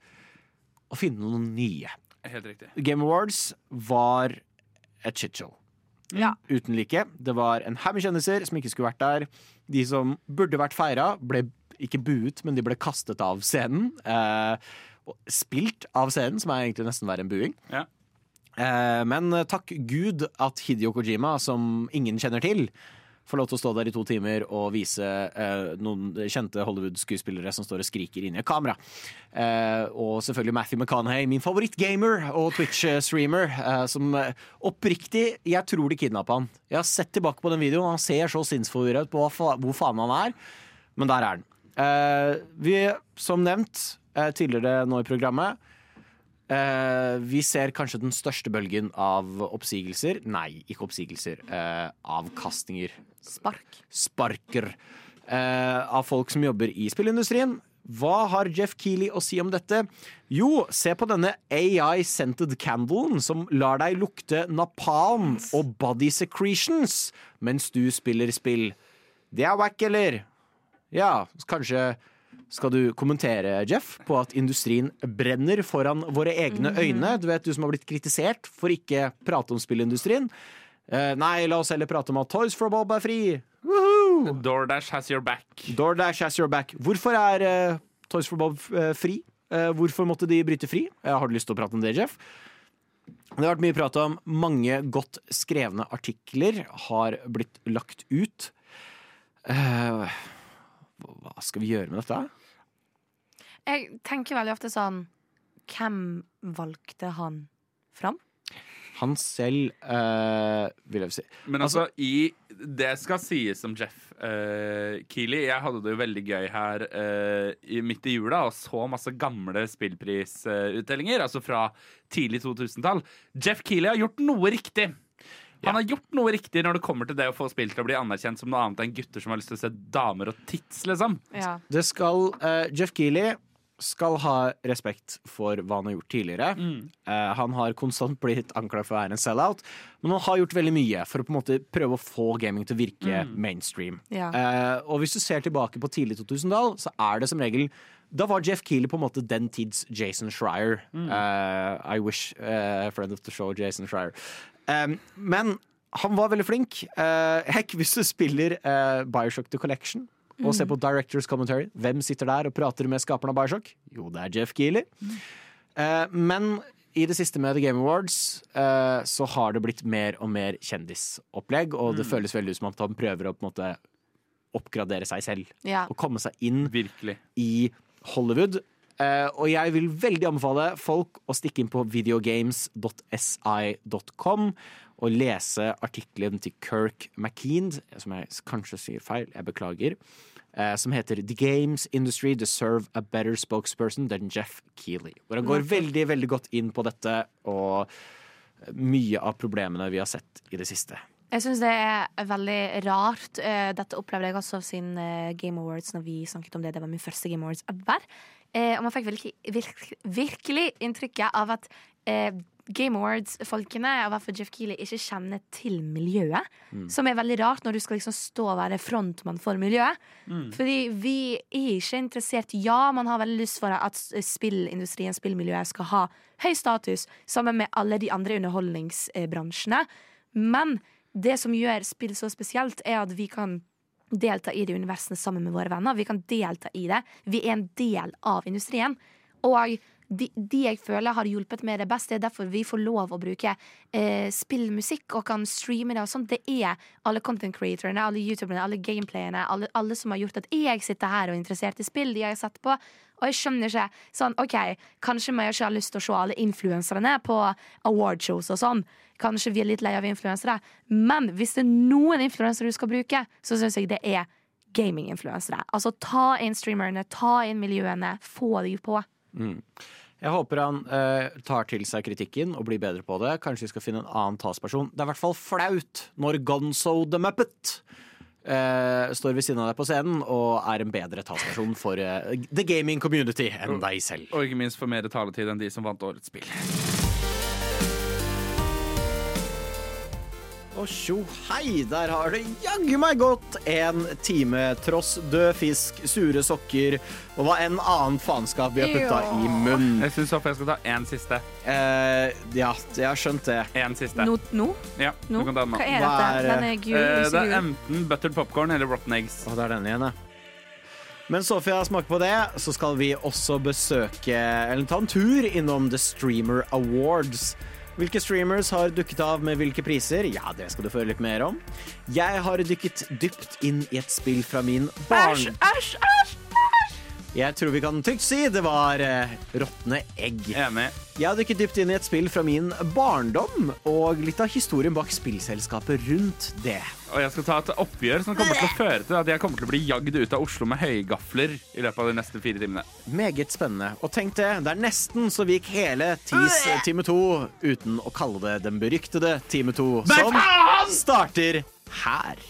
å finne noen nye. Helt riktig. Game Awards var et shitshow. Ja. Uten like. Det var en haug med kjendiser som ikke skulle vært der. De som burde vært feira, ble ikke buet, men de ble kastet av scenen. Eh, spilt av scenen, som er egentlig nesten verre enn buing. Ja. Eh, men takk Gud at Hidio Kojima, som ingen kjenner til, får lov til å stå der i to timer og vise eh, noen kjente Hollywood-skuespillere som står og skriker inn i et kamera. Eh, og selvfølgelig Matthew McConaughey, min favorittgamer og Twitch-streamer, eh, som eh, oppriktig Jeg tror de kidnappa han. Jeg har sett tilbake på den videoen, han ser så sinnsforvirra ut på fa hvor faen han er. Men der er han. Eh, vi, som nevnt eh, tidligere nå i programmet, Uh, vi ser kanskje den største bølgen av oppsigelser. Nei, ikke oppsigelser. Uh, avkastninger. Spark. Sparker. Eh, av folk som jobber i spillindustrien. Hva har Jeff Keeley å si om dette? Jo, se på denne AI-scented candlen som lar deg lukte napalm og body secretions mens du spiller spill. Det er wack, eller? Ja, kanskje skal du kommentere, Jeff, på at industrien brenner foran våre egne øyne. Du vet, du som har blitt kritisert for ikke prate om spillindustrien. Eh, nei, la oss heller prate om at Toys for Bob er fri. Woohoo! DoorDash has your back. DoorDash has your back. Hvorfor er eh, Toys for Bob eh, fri? Eh, hvorfor måtte de bryte fri? Har du lyst til å prate om det, Jeff? Det har vært mye prat om mange godt skrevne artikler har blitt lagt ut. Uh, hva skal vi gjøre med dette? Jeg tenker veldig ofte sånn Hvem valgte han fram? Han selv, eh, vil jeg si Men altså, i Det skal sies om Jeff uh, Keeley. Jeg hadde det jo veldig gøy her eh, i, midt i jula og så masse gamle spillprisutdelinger. altså fra tidlig 2000-tall. Jeff Keeley har gjort noe riktig. Han har gjort noe riktig når det kommer til det å få spill til å bli anerkjent som noe annet enn gutter som har lyst til å se damer og tits, liksom. Ja. Det skal uh, Jeff Keeley skal ha respekt for hva han har gjort tidligere. Eh, han har konstant blitt anklaget for å være en sell-out, men han har gjort veldig mye for å på en måte prøve å få gaming til å virke mainstream. Ja. Eh, og hvis du ser tilbake på tidlig 2000-tall, så er det som regel da var Jeff Keeley på en måte den tids Jason Schreier. Uh, I wish uh, friend of the show Jason Schreier. Um, men han var veldig flink. Uh, heck, hvis du spiller uh, Bioshock The Collection og se på Directors Commentary, hvem sitter der og prater med skaperen av Bioshock? Jo, det er Jeff Geely. Uh, men i det siste med The Game Awards uh, så har det blitt mer og mer kjendisopplegg, og det føles veldig ut som at han prøver å på en måte oppgradere seg selv. Ja. Og komme seg inn Virkelig. i Hollywood. Uh, og jeg vil veldig anbefale folk å stikke inn på videogames.si.com og lese artikkelen til Kirk McKean, som jeg kanskje sier feil, jeg beklager, eh, som heter The Games Industry Deserve a Better Spokesperson than Jeff Keeley. Hvor han går veldig, veldig godt inn på dette og mye av problemene vi har sett i det siste. Jeg syns det er veldig rart. Eh, Dette opplevde jeg også siden eh, Game Awards, når vi snakket om det. Det var min første Game Awards ever. Og man fikk virkelig, virkelig, virkelig inntrykket av at eh, Game Awards-folkene, og i hvert fall Jeff Keeley, ikke kjenner til miljøet. Som er veldig rart når du skal liksom stå og være frontmann for miljøet. Fordi vi er ikke interessert Ja, man har veldig lyst for at spillindustrien, spillmiljøet, skal ha høy status sammen med alle de andre underholdningsbransjene. Men det som gjør spill så spesielt, er at vi kan delta i det universene sammen med våre venner. Vi kan delta i det. Vi er en del av industrien. Og de, de jeg føler har hjulpet med det best, det er derfor vi får lov å bruke eh, spillmusikk og kan streame det og sånt. Det er alle content creatorene, alle youtuberne, alle gameplayene, alle, alle som har gjort at jeg sitter her og er interessert i spill de jeg har sett på. Og jeg skjønner ikke sånn, OK, kanskje vi ikke har lyst til å se alle influenserne på awardshows og sånn. Kanskje vi er litt lei av influensere. Men hvis det er noen influensere du skal bruke, så syns jeg det er gaminginfluensere. Altså ta inn streamerne, ta inn miljøene, få de på. Jeg håper han eh, tar til seg kritikken og blir bedre på det. Kanskje vi skal finne en annen talsperson. Det er i hvert fall flaut når Gonzo the Muppet eh, står ved siden av deg på scenen og er en bedre talsperson for eh, the gaming community enn deg selv. Og ikke minst for mer taletid enn de som vant årets spill. Og tjo hei, der har det jaggu meg gått en time tross død fisk, sure sokker og hva enn annen faenskap vi har putta i munnen. Jeg syns jeg skal ta én siste. Eh, ja, jeg har skjønt det. Én siste. Nå? nå? Ja, no? du kan ta den nå. Hva er dette? Den er gul. Eh, det er enten buttered popcorn eller rotten eggs. Å, det er denne igjen, ja. Men Sofia smaker på det, så skal vi også besøke Eller ta en tur innom The Streamer Awards. Hvilke streamers har dukket av med hvilke priser? Ja, det skal du få høre litt mer om. Jeg har dykket dypt inn i et spill fra min barn... Æsj, æsj! Jeg tror vi kan trygt si det var eh, råtne egg. Enig. Jeg har dykket dypt inn i et spill fra min barndom, og litt av historien bak spillselskapet rundt det. Og jeg skal ta et oppgjør som kommer til å føre til at jeg kommer til å bli jagd ut av Oslo med høygafler i løpet av de neste fire timene. Meget spennende. Og tenk det, det er nesten så vi gikk hele TIS time 2 uten å kalle det den beryktede time 2, som starter her.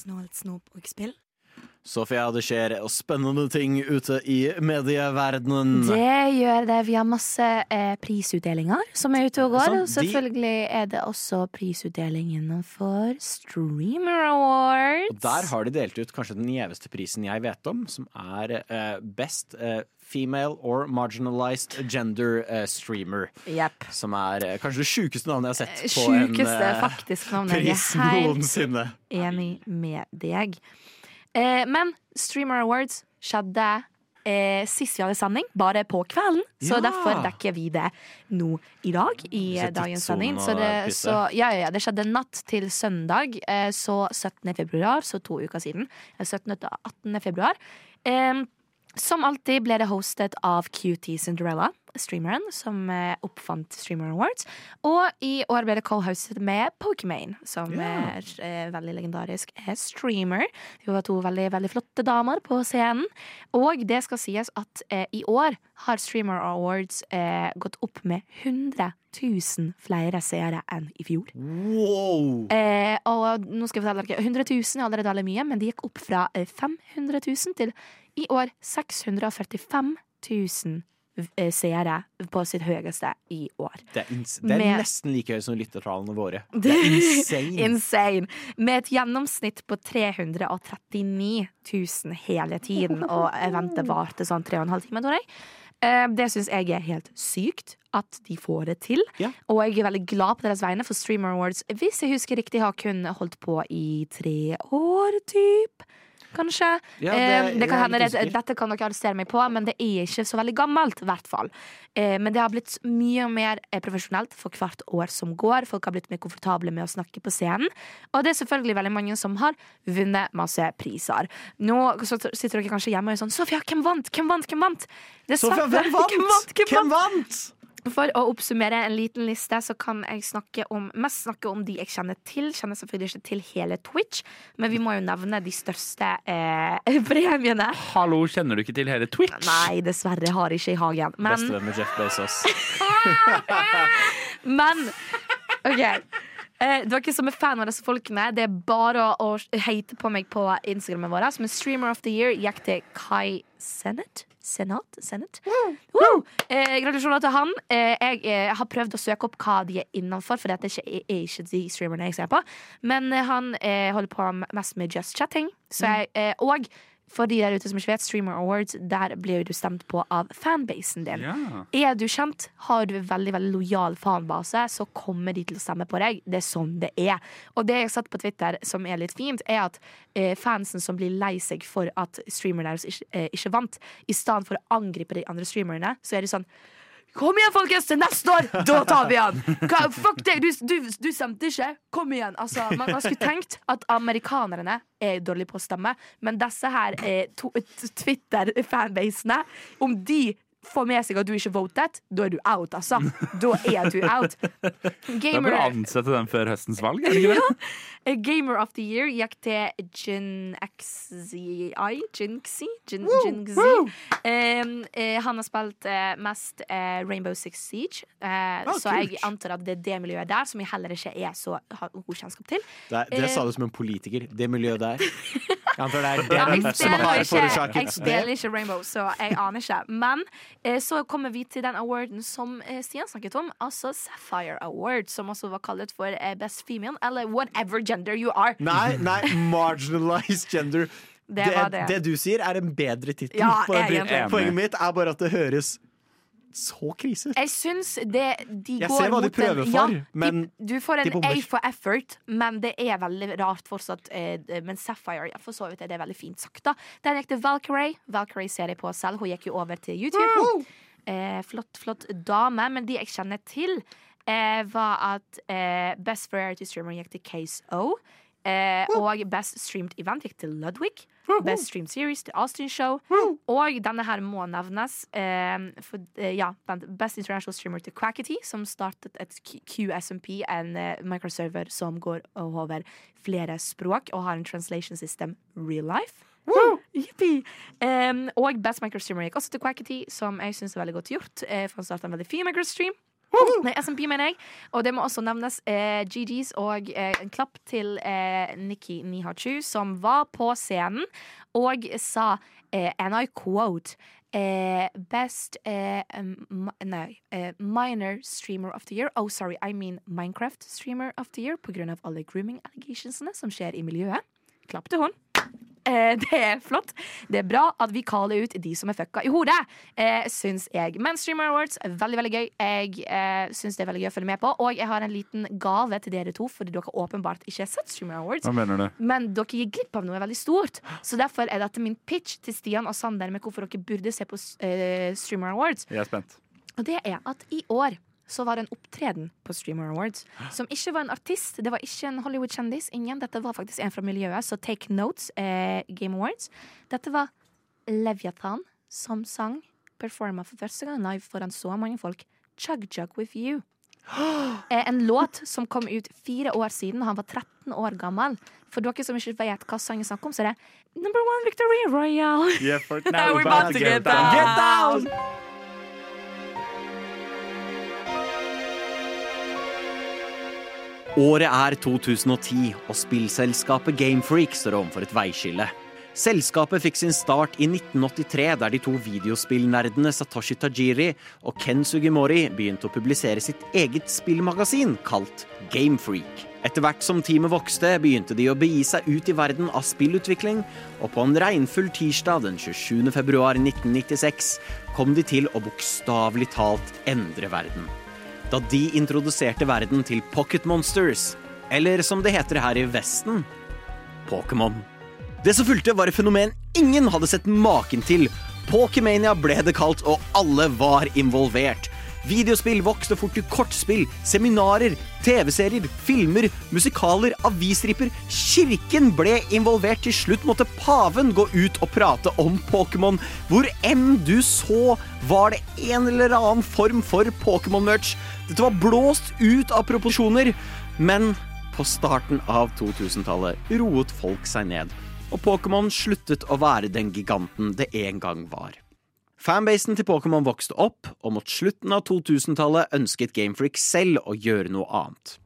Snålt snop og spill. Sofia, det skjer spennende ting ute i medieverdenen. Det gjør det. Vi har masse eh, prisutdelinger som er ute og går. Og selvfølgelig er det også prisutdeling innenfor Streamer Awards. Og der har de delt ut kanskje den gjeveste prisen jeg vet om, som er eh, Best eh, Female or Marginalized Gender eh, Streamer. Yep. Som er eh, kanskje det sjukeste navnet jeg har sett på Sjukeste en faktisk navnet. Jeg er helt enig med deg. Eh, men Streamer Awards skjedde eh, sist vi hadde sending, bare på kvelden. Så Ja. derfor dekker vi det nå i dag, i eh, dagens sending. Så det, så, ja, ja, det skjedde natt til søndag, eh, så 17. februar, så to uker siden. Eh, 17. og 18. februar. Eh, som alltid ble det hostet av QT Cinderella, streameren som eh, oppfant Streamer Awards. Og i år ble det co-hostet med Pokimane, som yeah. er eh, veldig legendarisk er streamer. Vi var to veldig, veldig flotte damer på scenen. Og det skal sies at eh, i år har Streamer Awards eh, gått opp med 100 000 flere seere enn i fjor. Wow! Eh, og nå skal jeg fortelle dere 100 000 er allerede veldig mye, men det gikk opp fra eh, 500 000 til i år 645 000 eh, seere på sitt høyeste i år. Det er, det er Med- nesten like høyt som lyttertallene våre. Det er insane. Insane. Med et gjennomsnitt på 339 000 hele tiden, og eventet varte sånn tre og en halv time, tror jeg. Eh, Det syns jeg er helt sykt at de får det til. Ja. Og jeg er veldig glad på deres vegne, for Streamer Awards, hvis jeg husker riktig, har kun holdt på i tre år, typ. Kanskje. Ja, Eh, det- det, kan hende det. Dette kan dere arrestere meg på, men det er ikke så veldig gammelt. i hvert fall. Eh, men det har blitt mye mer eh, profesjonelt for hvert år som går. Folk har blitt mer komfortable med å snakke på scenen. Og det er selvfølgelig veldig mange som har vunnet masse priser. Nå så sitter dere kanskje hjemme og er sånn Sofia, hvem vant? Hvem vant? Hvem vant? Sofia, hvem vant? Hvem vant? Hvem Hvem vant? For å oppsummere en liten liste, så kan jeg snakke om, mest snakke om de jeg kjenner til. Kjenner selvfølgelig ikke til hele Twitch, men vi må jo nevne de største eh, premiene. Hallo, kjenner du ikke til hele Twitch? Nei, dessverre jeg har ikke i hagen. Men, Bestevenn med Jeff Bezos. men OK. Eh, dere som er fan av disse folkene, det er bare å, hate på meg på Instagrammen vår. en Streamer of the Year gikk til Kai Sennet. Senat? Senat? Wow. Eh, gratulasjoner til han. Eh, jeg eh, har prøvd å søke opp hva de er innenfor, for dette er ikke, er ikke de streamerne jeg ser på. Men eh, han eh, holder på mest med just chatting. Så jeg, eh, og for de der ute som ikke vet, Streamer Awards, der blir du stemt på av fanbasen din. Ja. Er du kjent, har du en veldig veldig lojal fanbase, så kommer de til å stemme på deg. Det er sånn det er. Og det jeg har sett på Twitter som er litt fint, er at eh, fansen som blir lei seg for at streamerne deres ikke, eh, ikke vant, i stedet for å angripe de andre streamerne, så er det sånn Kom igjen, folkens! Til neste år! Da tar vi han! Hva, fuck deg! Du, du, du stemte ikke! Kom igjen! Altså, man, man skulle tenkt at amerikanerne er dårlige på å stemme, men disse her Twitter-fanbasene, om de får med seg at du ikke votet, da er du out, altså. Da er du out. Det er Gamer, bra å ansette den før høstens valg, er det ikke det? Ja. Gamer of the Year gikk til Jinxi Jinxi? Jin, Jinxi. Um, eh, han har spilt uh, mest uh, Rainbow Six Siege, uh, Ah, så jeg antar at det er det miljøet der som jeg heller ikke er så har god kjennskap til. Det, det sa du som en politiker. Det miljøet der. Jeg antar det er det Ja, jeg, spiller ikke, jeg spiller ikke Rainbow, så jeg aner ikke. Men så kommer vi til den awarden som eh, Stian snakket om, altså Sapphire Award, som også var kalt for eh, Best Female, eller whatever gender you are. Nei, nei, marginalized gender. Det var det. det du sier, er en bedre tittel. Ja. Poenget mitt er bare at det høres så krise. Jeg syns det de Jeg går ser hva de prøver en, for, ja, men de, Du får en. A for effort, men det er veldig rart fortsatt. Eh, men Sapphire, ja, for så vidt er det veldig fint sagt, da. Den gikk til Valkyrie. Valkyrie ser jeg på selv. Hun gikk jo over til YouTube. Eh, flott, flott dame. Men de jeg kjenner til, eh, var at eh, Best Variety Streamer gikk til Case O. Eh, og Best Streamed Event gikk til Ludwig. Best Streamed Series til Austin Show. Og denne her må nevnes. Eh, for, eh, ja, Best International Streamer til Quackity, som startet et QSMP, en eh, microserver som går over flere språk og har en translation system real life. Og Best Microstreamer gikk også til Quackity, som jeg syns er veldig godt gjort. eh, for han startet en veldig fin microstream. Nei, SMP, mener jeg. Og det må også nevnes eh, GGs og eh, en klapp til eh, Nikki Nihachu, som var på scenen og sa, eh, and I quote eh, Best eh, um, Nei. eh, minor streamer of the year. Oh, sorry, I mean Minecraft streamer of the year på grunn av alle grooming allegationsene som skjer i miljøet. Klapp til hun. Eh, det er flott. Det er bra at vi kaller ut de som er fucka i hodet, eh, syns jeg. Men Streamer Awards er veldig veldig gøy. Jeg eh, syns det er veldig gøy å følge med på. Og jeg har en liten gave til dere to, fordi dere åpenbart ikke har sett Streamer Awards. Hva mener du? Men dere gir glipp av noe veldig stort. Så derfor er dette min pitch til Stian og Sander med hvorfor dere burde se på eh, Streamer Awards. Jeg er spent. Og det er at i år så var det en opptreden på Streamer Awards som ikke var en artist. Det var ikke en Hollywood-kjendis. Ingen. Dette var faktisk en fra miljøet, så take notes, eh, Game Awards. Dette var Leviathan som sang, performa for første gang live foran så mange folk. Chug Jug With You. Eh, en låt som kom ut fire år siden. Han var 13 år gammel. For dere som ikke vet hva sangen snakker om, så er det Number One Victory Royale. Yeah, for Now we're about to get down. Get down! Året er 2010, og spillselskapet Gamefreak står overfor et veiskille. Selskapet fikk sin start i 1983, der de to videospillnerdene Satoshi Tajiri og Ken Sugimori begynte å publisere sitt eget spillmagasin kalt Gamefreak. Etter hvert som teamet vokste, begynte de å begi seg ut i verden av spillutvikling, og på en regnfull tirsdag den 27. februar 1996 kom de til å bokstavelig talt endre verden da de introduserte verden til Pocket Monsters, eller som det heter her i Vesten, Pokémon. Det som fulgte, var et fenomen ingen hadde sett maken til. Pokémania ble det kalt, og alle var involvert. Videospill vokste fort til kortspill, seminarer, TV-serier, filmer, musikaler, avisripper. Kirken ble involvert. Til slutt måtte paven gå ut og prate om Pokémon. Hvor enn du så, var det en eller annen form for Pokémon-merch. Dette var blåst ut av proporsjoner, men på starten av 2000-tallet roet folk seg ned, og Pokémon sluttet å være den giganten det en gang var. Fanbasen til Pokémon vokste opp, og mot slutten av 2000-tallet ønsket Gamefreak selv å gjøre noe annet.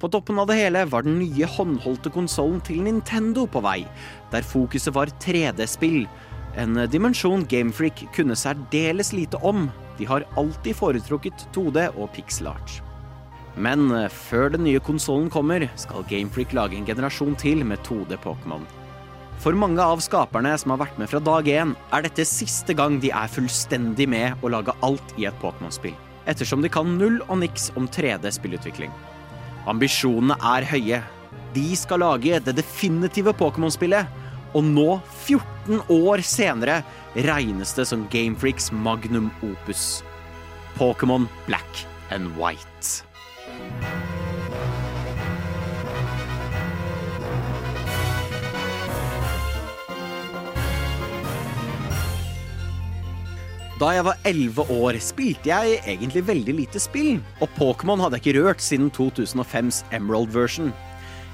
På toppen av det hele var den nye håndholdte konsollen til Nintendo på vei, der fokuset var 3D-spill, en dimensjon Gamefreak kunne særdeles lite om. De har alltid foretrukket 2D og pixel art. Men eh, før den nye konsollen kommer, skal Gamefreak lage en generasjon til med 2D-Pokémon. For mange av skaperne som har vært med fra dag én, er dette siste gang de er fullstendig med å lage alt i et Pokémon-spill. Ettersom de kan null og niks om 3D-spillutvikling. Ambisjonene er høye. De skal lage det definitive Pokémon-spillet. Og nå, 14 år senere, regnes det som Gamefreaks magnum opus. Pokémon Black and White. Da jeg var 11 år, spilte jeg egentlig veldig lite spill, og Pokémon hadde jeg ikke rørt siden 2005s Emerald version.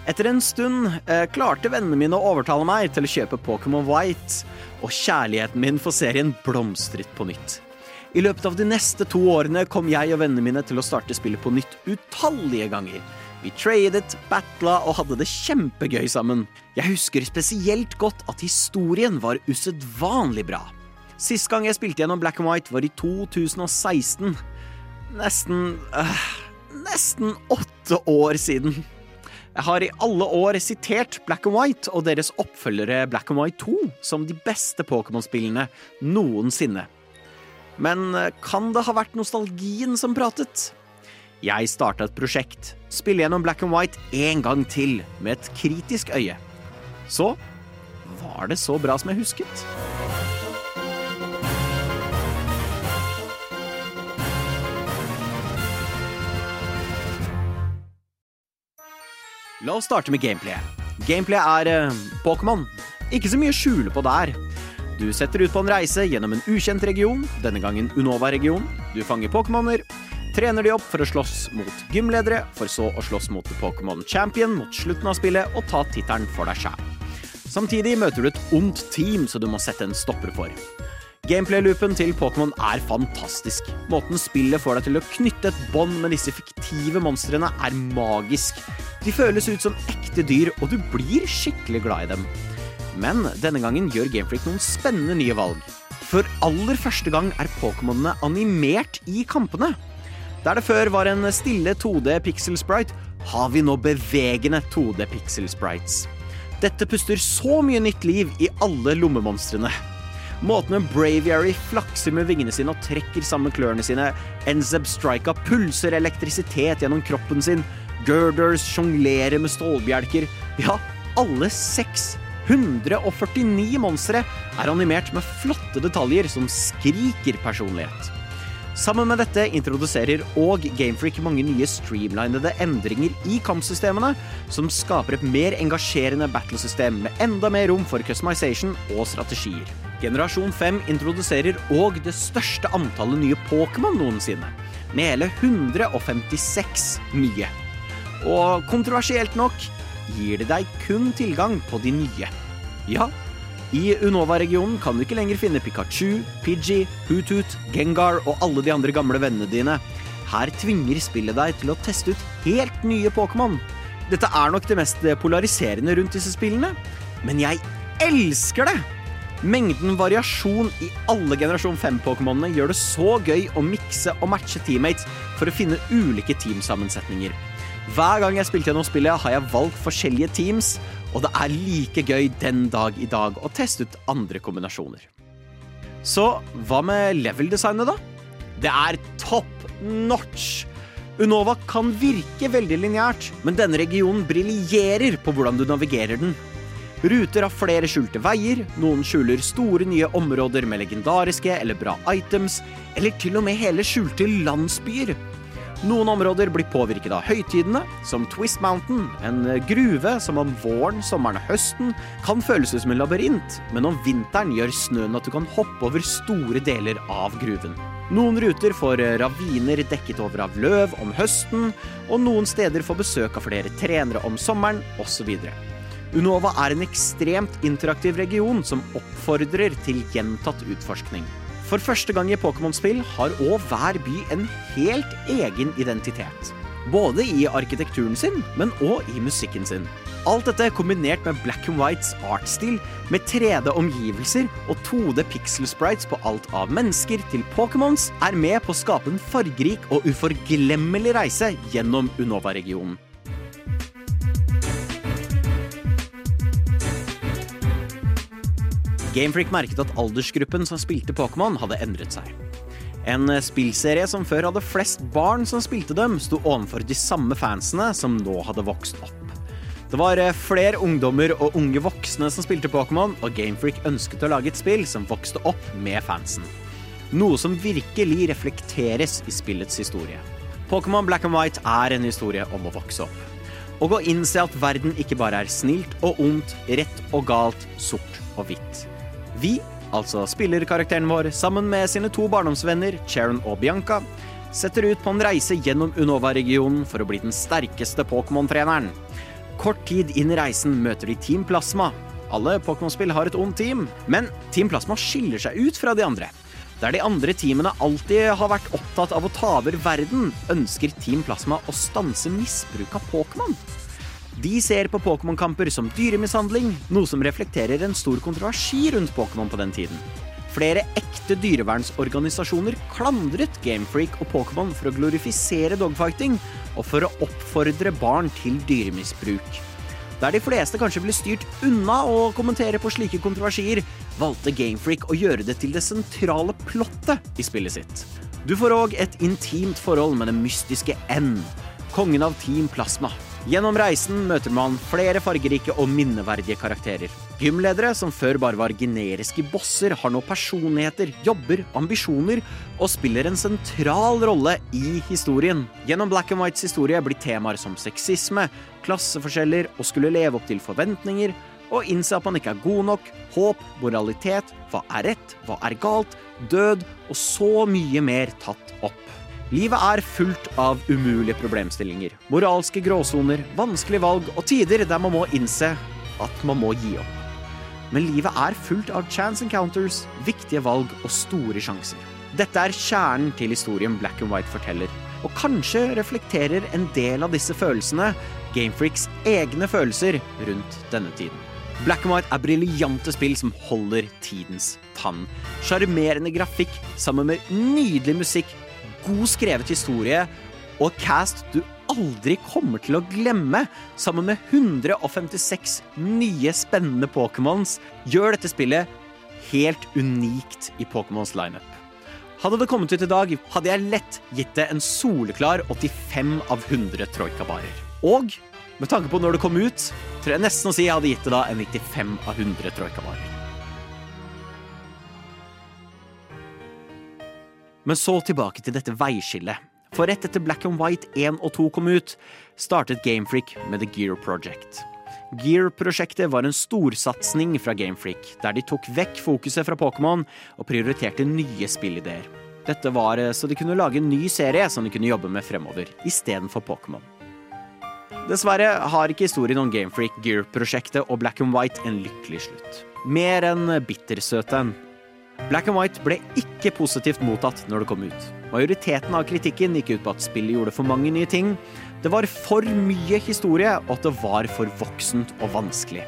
Etter en stund eh, klarte vennene mine å overtale meg til å kjøpe Pokémon White, og kjærligheten min for serien blomstret på nytt. I løpet av de neste to årene kom jeg og vennene mine til å starte spillet på nytt utallige ganger. Vi tradet, battla og hadde det kjempegøy sammen. Jeg husker spesielt godt at historien var usedvanlig bra. Sist gang jeg spilte gjennom Black and White, var i 2016. Nesten øh, Nesten åtte år siden. Jeg har i alle år sitert Black and White og deres oppfølgere Black and White 2 som de beste Pokémon-spillene noensinne. Men øh, kan det ha vært nostalgien som pratet? Jeg starta et prosjekt. Spille gjennom Black and White en gang til, med et kritisk øye. Så var det så bra som jeg husket. La oss starte med gameplayet. Gameplayet er eh, Pokémon. Ikke så mye å skjule på der. Du setter ut på en reise gjennom en ukjent region, denne gangen Unova-region. Du fanger Pokémoner, trener de opp for å slåss mot gymledere, for så å slåss mot Pokémon Champion mot slutten av spillet og ta tittelen for deg sjæl. Samtidig møter du et ondt team som du må sette en stopper for. Gameplay-loopen til Pokémon er fantastisk. Måten spillet får deg til å knytte et bånd med disse fiktive monstrene, er magisk. De føles ut som ekte dyr, og du blir skikkelig glad i dem. Men denne gangen gjør Gamefreak noen spennende nye valg. For aller første gang er Pokémonene animert i kampene. Der det før var en stille 2D pixel sprite, har vi nå bevegende 2D pixel sprites. Dette puster så mye nytt liv i alle lommemonstrene. Måten en Braviary flakser med vingene sine og trekker sammen klørne sine, Enzeb Strika pulser elektrisitet gjennom kroppen sin, Girders sjonglerer med stålbjelker Ja, alle 649 monstre er animert med flotte detaljer som skriker personlighet. Sammen med dette introduserer og Gamefreak mange nye streamlinede endringer i kampsystemene, som skaper et mer engasjerende battlesystem med enda mer rom for customization og strategier. Generasjon 5 introduserer òg det største antallet nye Pokémon noensinne, med hele 156 nye. Og kontroversielt nok gir det deg kun tilgang på de nye. Ja, i Unova-regionen kan du ikke lenger finne Pikachu, Pidgey, Hoothoot, Gengar og alle de andre gamle vennene dine. Her tvinger spillet deg til å teste ut helt nye Pokémon. Dette er nok det mest polariserende rundt disse spillene, men jeg elsker det! Mengden variasjon i alle generasjon 5-pokémonene gjør det så gøy å mikse og matche teammates for å finne ulike teamsammensetninger. Hver gang jeg spilte gjennom spillet, har jeg valgt forskjellige teams, og det er like gøy den dag i dag å teste ut andre kombinasjoner. Så hva med level-designet, da? Det er top notch! Unova kan virke veldig lineært, men denne regionen briljerer på hvordan du navigerer den. Ruter har flere skjulte veier, noen skjuler store nye områder med legendariske eller bra items, eller til og med hele skjulte landsbyer. Noen områder blir påvirket av høytidene, som Twist Mountain, en gruve som om våren, sommeren og høsten kan føles ut som en labyrint, men om vinteren gjør snøen at du kan hoppe over store deler av gruven. Noen ruter får raviner dekket over av løv om høsten, og noen steder får besøk av flere trenere om sommeren, osv. Unova er en ekstremt interaktiv region som oppfordrer til gjentatt utforskning. For første gang i Pokémon-spill har òg hver by en helt egen identitet. Både i arkitekturen sin, men òg i musikken sin. Alt dette kombinert med Black and Whites artstil, med 3D-omgivelser og 2D pixel sprites på alt av mennesker til Pokémons, er med på å skape en fargerik og uforglemmelig reise gjennom Unova-regionen. Gamefreak merket at aldersgruppen som spilte Pokémon, hadde endret seg. En spillserie som før hadde flest barn som spilte dem, sto overfor de samme fansene som nå hadde vokst opp. Det var flere ungdommer og unge voksne som spilte Pokémon, og Gamefreak ønsket å lage et spill som vokste opp med fansen. Noe som virkelig reflekteres i spillets historie. Pokémon Black and White er en historie om å vokse opp. Og å innse at verden ikke bare er snilt og ondt, rett og galt, sort og hvitt. Vi, altså spillerkarakteren vår, sammen med sine to barndomsvenner, Charon og Bianca, setter ut på en reise gjennom Unova-regionen for å bli den sterkeste Pokémon-treneren. Kort tid inn i reisen møter de Team Plasma. Alle Pokémon-spill har et ondt team, men Team Plasma skiller seg ut fra de andre. Der de andre teamene alltid har vært opptatt av å ta over verden, ønsker Team Plasma å stanse misbruk av Pokémon. De ser på Pokémon-kamper som dyremishandling, noe som reflekterer en stor kontroversi rundt Pokémon på den tiden. Flere ekte dyrevernsorganisasjoner klandret Gamefreak og Pokémon for å glorifisere dogfighting og for å oppfordre barn til dyremisbruk. Der de fleste kanskje ble styrt unna å kommentere på slike kontroversier, valgte Gamefreak å gjøre det til det sentrale plottet i spillet sitt. Du får òg et intimt forhold med den mystiske N, kongen av Team Plasma. Gjennom reisen møter man flere fargerike og minneverdige karakterer. Gymledere som før bare var generiske bosser, har nå personligheter, jobber, ambisjoner og spiller en sentral rolle i historien. Gjennom Black and Whites historie blir temaer som sexisme, klasseforskjeller og skulle leve opp til forventninger, og innse at man ikke er god nok, håp, moralitet, hva er rett, hva er galt, død og så mye mer tatt. Livet er fullt av umulige problemstillinger, moralske gråsoner, vanskelige valg og tider der man må innse at man må gi opp. men livet er fullt av chance encounters, viktige valg og store sjanser. Dette er kjernen til historien Black and White forteller, og kanskje reflekterer en del av disse følelsene Gamefreaks egne følelser rundt denne tiden. Black and White er briljante spill som holder tidens tann. Sjarmerende grafikk sammen med nydelig musikk, god skrevet historie og cast du aldri kommer til å glemme, sammen med 156 nye spennende Pokémons, gjør dette spillet helt unikt i Pokémons lineup. Hadde det kommet ut i dag, hadde jeg lett gitt det en soleklar 85 av 100 troikabarer. Og med tanke på når det kom ut, tror jeg nesten å si jeg hadde gitt det da en 95 av 100 troikabarer. Men så tilbake til dette veiskillet. For rett etter Black and White 1 og 2 kom ut, startet Gamefreak med The Gear Project. Gear-prosjektet var en storsatsing fra Gamefreak, der de tok vekk fokuset fra Pokémon og prioriterte nye spillideer. Dette var eh, så de kunne lage en ny serie som de kunne jobbe med fremover, istedenfor Pokémon. Dessverre har ikke historien om Gamefreak, Gear-prosjektet og Black and White en lykkelig slutt. Mer enn bittersøt en. Black and White ble ikke positivt mottatt når det kom ut. Majoriteten av kritikken gikk ut på at spillet gjorde for mange nye ting. Det var for mye historie, og at det var for voksent og vanskelig.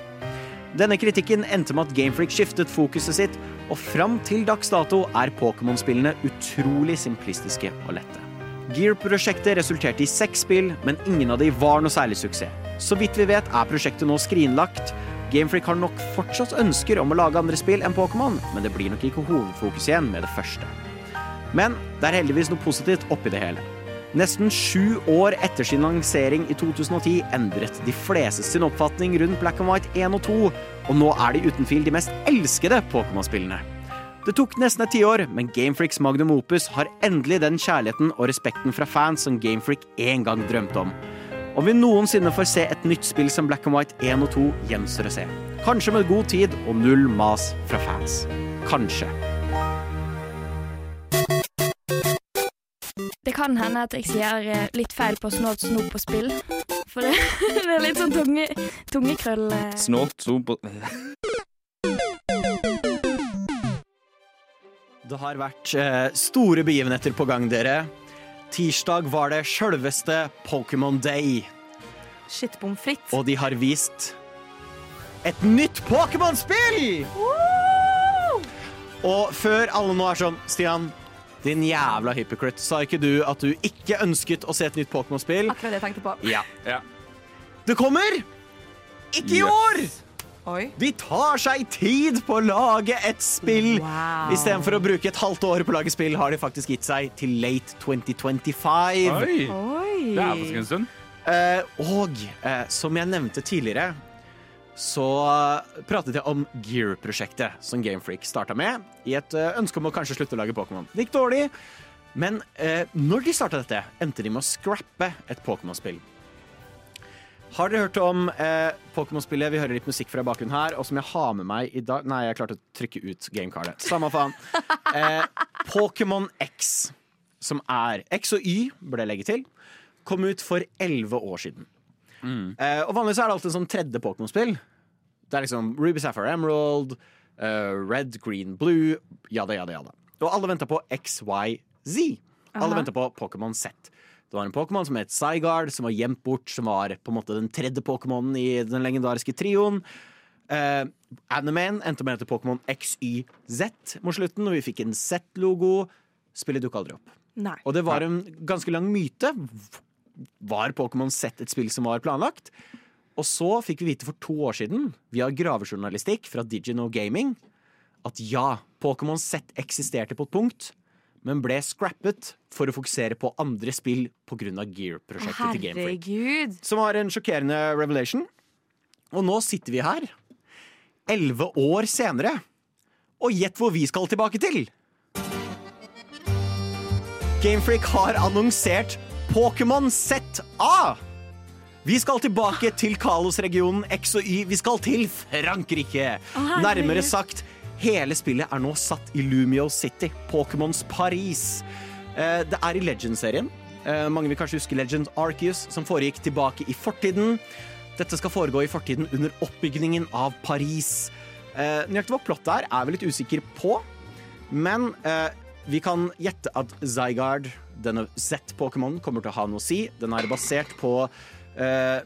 Denne kritikken endte med at Gamefreak skiftet fokuset sitt, og fram til dags dato er Pokémon-spillene utrolig simplistiske og lette. Gear-prosjektet resulterte i seks spill, men ingen av de var noe særlig suksess. Så vidt vi vet, er prosjektet nå skrinlagt. Gamefreak har nok fortsatt ønsker om å lage andre spill enn Pokémon, men det blir nok ikke hovedfokus igjen med det første. Men det er heldigvis noe positivt oppi det hele. Nesten sju år etter sin lansering i 2010 endret de fleste sin oppfatning rundt Black and White 1 og 2, og nå er de uten tvil de mest elskede Pokémon-spillene. Det tok nesten et tiår, men Gamefreaks magnum opus har endelig den kjærligheten og respekten fra fans som Gamefreak en gang drømte om. Om vi noensinne får se et nytt spill som Black and White 1 og 2, gjenstår å se. Kanskje med god tid og null mas fra fans. Kanskje. Det kan hende at jeg sier eh, litt feil på snålt snop på spill. For det, det er litt sånn tunge, tungekrøll eh. Snålt snop på Det har vært eh, store begivenheter på gang, dere. Tirsdag var det sjølveste Pokémon Day, Shit fritt. og de har vist et nytt Pokémon-spill! Og før alle nå er sånn Stian, din jævla hypocrite, sa ikke du at du ikke ønsket å se et nytt Pokémon-spill? Akkurat det jeg tenkte på. Ja. Ja. Det kommer! Ikke i Yes. år! Oi. De tar seg tid på å lage et spill. Wow. Istedenfor å bruke et halvt år på å lage spill, har de faktisk gitt seg til late 2025. Oi! Oi. Det er faktisk en stund. Eh, og eh, som jeg nevnte tidligere, så pratet jeg om Gear-prosjektet som Gamefreak starta med, i et eh, ønske om å kanskje slutte å lage Pokémon. Det gikk dårlig, men eh, når de starta dette, endte de med å scrappe et Pokémon-spill. Har dere hørt om eh, Pokémon-spillet? Vi hører litt musikk fra bakgrunnen her, og som jeg har med meg i dag Nei, jeg klarte å trykke ut gamecardet. Samme faen. Eh, Pokémon X, som er X og Y, burde jeg legge til, kom ut for elleve år siden. Eh, og vanligvis er det alltid en sånn tredje Pokémon-spill. Det er liksom Ruby Sapphire Emerald, uh, Red, Green, Blue, jada, jada, jada. Og alle venter på XYZ. Alle venter på Pokémon Z. Det var en Pokémon som het Zygarde, som var gjemt bort, som var på en måte den tredje Pokémonen i den legendariske trioen. Uh, Animan endte med å hete Pokémon XYZ mot slutten, og vi fikk en Z-logo. Spillet dukka aldri opp. Nei. Og det var en ganske lang myte. Var Pokémon Z et spill som var planlagt? Og så fikk vi vite for to år siden, via gravejournalistikk fra Digino Gaming, at ja, Pokémon Z eksisterte på et punkt, men ble scrappet for å fokusere på andre spill pga. Gear-prosjektet til Game Freak. Herregud. Som var en sjokkerende revelation. Og nå sitter vi her, elleve år senere, og gjett hvor vi skal tilbake til! Gamefreak har annonsert Pokémon ZA! Vi skal tilbake til Kalos-regionen X og Y. Vi skal til Frankrike. Nærmere sagt, hele spillet er nå satt i Lumio City, Pokémons Paris. Eh, Det er i Legend-serien. Eh, Mange vil kanskje huske Legend Arceus, som foregikk tilbake i fortiden. Dette skal foregå i fortiden under oppbyggingen av Paris. Eh, nøyaktig hva plottet er, er vi litt usikker på. Men vi kan gjette at Zygarde, denne Z-Pokémonen, kommer til å ha noe å si. Den er basert på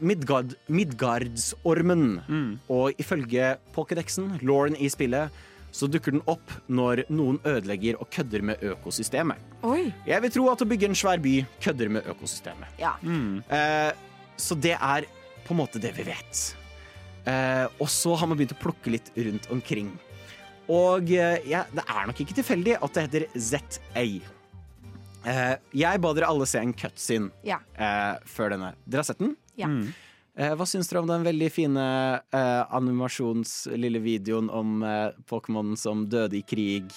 Midgard, Midgardsormen. Og ifølge Pokédexen, Lauren i spillet, så dukker den opp når noen ødelegger og kødder med økosystemet. Oi. Jeg vil tro at å bygge en svær by kødder med økosystemet. Ja. Eh, så det er på en måte det vi vet. Eh, og så har man begynt å plukke litt rundt omkring. Og eh, ja, det er nok ikke tilfeldig at det heter ZA. Eh, jeg ba dere alle se en cutscene Ja. eh, før denne. Dere har sett den? Ja. Eh, hva syns dere om den veldig fine eh, animasjonslille videoen om eh, Pokémon som døde i krig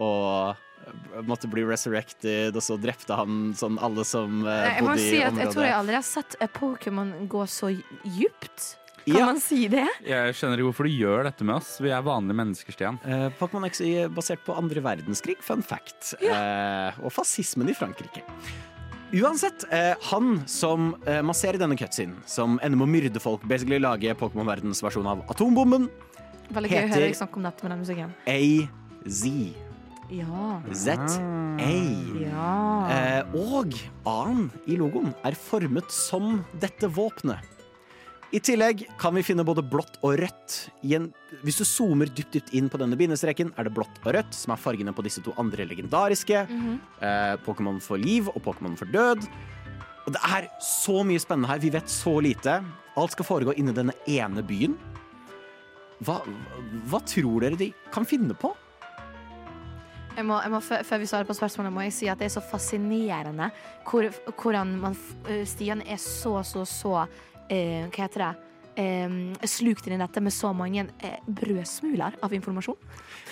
og eh, måtte bli resurrected, og så drepte han sånn alle som eh, Jeg må bodde si i at jeg tror jeg aldri har sett eh, Pokémon gå så djupt. Kan Ja. man si det? Jeg skjønner ikke hvorfor du gjør dette med oss. Vi er vanlige mennesker, Stian. Eh, Pokémon X er basert på andre verdenskrig, fun fact. Eh, og fascismen i Frankrike. Uansett, eh, han som eh, masserer denne cutscenen, som ender med å myrde folk, basically lage Pokémon-verdens versjon av atombomben, Veldig gøy å Heter- høre deg snakke om dette med den musikken. AZ. Ja. Z-A. Ja. Eh, og A-en i logoen er formet som dette våpenet. I tillegg kan vi finne både blått og rødt. I en, hvis du zoomer dypt, dypt inn på denne bindestreken, er det blått og rødt, som er fargene på disse to andre legendariske. eh, Pokémon for liv og Pokémon for død. Og det er så mye spennende her. Vi vet så lite. Alt skal foregå inni denne ene byen. Hva, hva tror dere de kan finne på? Jeg må, jeg må, før før vi svarer på spørsmålet, må jeg si at det er så fascinerende hvor, hvordan man, eh, Stian er så, så, så eh, Hva heter det? Eh, slukt inn i dette med så mange eh, brødsmuler av informasjon.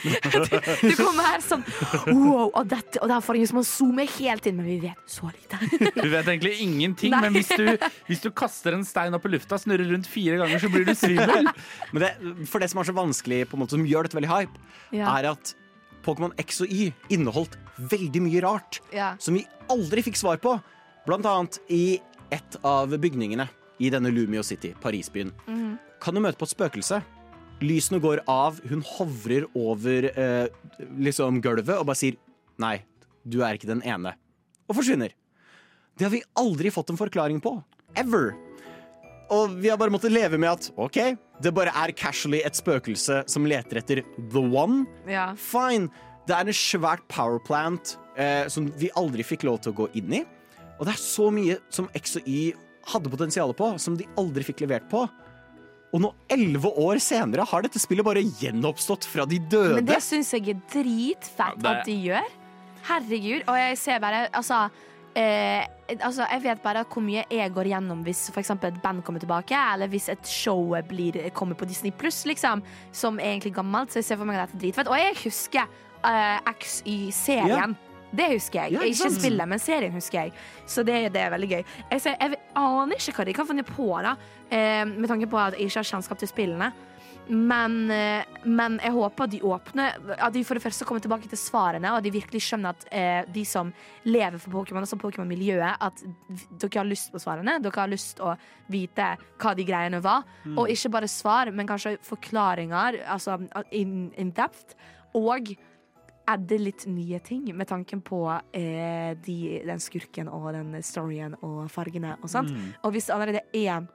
du kommer her sånn Wow, og dette og er fargen som man zoome helt inn, men vi vet så lite. Du vet egentlig ingenting, Nei. men hvis du, hvis du kaster en stein opp i lufta, snurrer rundt fire ganger, så blir du svimmel. Men det, for det som er så vanskelig, på en måte, som gjør dette veldig hype, Ja. er at Pokémon X og Y inneholdt veldig mye rart Ja. som vi aldri fikk svar på. Blant annet i et av bygningene i denne Lumio City, Parisbyen. Mhm. Kan du møte på et spøkelse? Lysene går av, hun hovrer over eh, liksom gulvet og bare sier nei, du er ikke den ene. Og forsvinner. Det har vi aldri fått en forklaring på. Ever. Og vi har bare måttet leve med at OK, det bare er casually et spøkelse som leter etter the one. Ja. Fine. Det er en svært powerplant eh, som vi aldri fikk lov til å gå inn i. Og det er så mye som X og Y hadde potensial på, som de aldri fikk levert på. Og nå, elleve år senere, har dette spillet bare gjenoppstått fra de døde. Men det syns jeg er dritfett Ja, det- at de gjør. Herregud. Og jeg ser bare Altså. Eh, altså, jeg vet bare hvor mye jeg går gjennom hvis for eksempel et band kommer tilbake, eller hvis et show blir, kommer på Disney Pluss, liksom, som er egentlig gammelt. Så jeg ser for meg at dette er dritfett. Og jeg husker eh, XY-serien. serien. Det husker jeg. Ja, ikke ikke spillet, men serien husker jeg. Så det, det er veldig gøy. Jeg, ser, jeg aner ikke hva de kan finne på, da, eh, med tanke på at jeg ikke har kjennskap til spillene. Men, eh, men jeg håper at de åpner At de for det første kommer tilbake til svarene, og at de virkelig skjønner at eh, de som lever for Pokémon, altså Pokémon-miljøet, at dere har lyst på svarene. Dere har lyst å vite hva de greiene var. Og ikke bare svar, men kanskje forklaringer, altså in, in depth. Og adde litt nye ting med tanken på eh, de, den skurken og den storyen og fargene og sånt. Og hvis det allerede er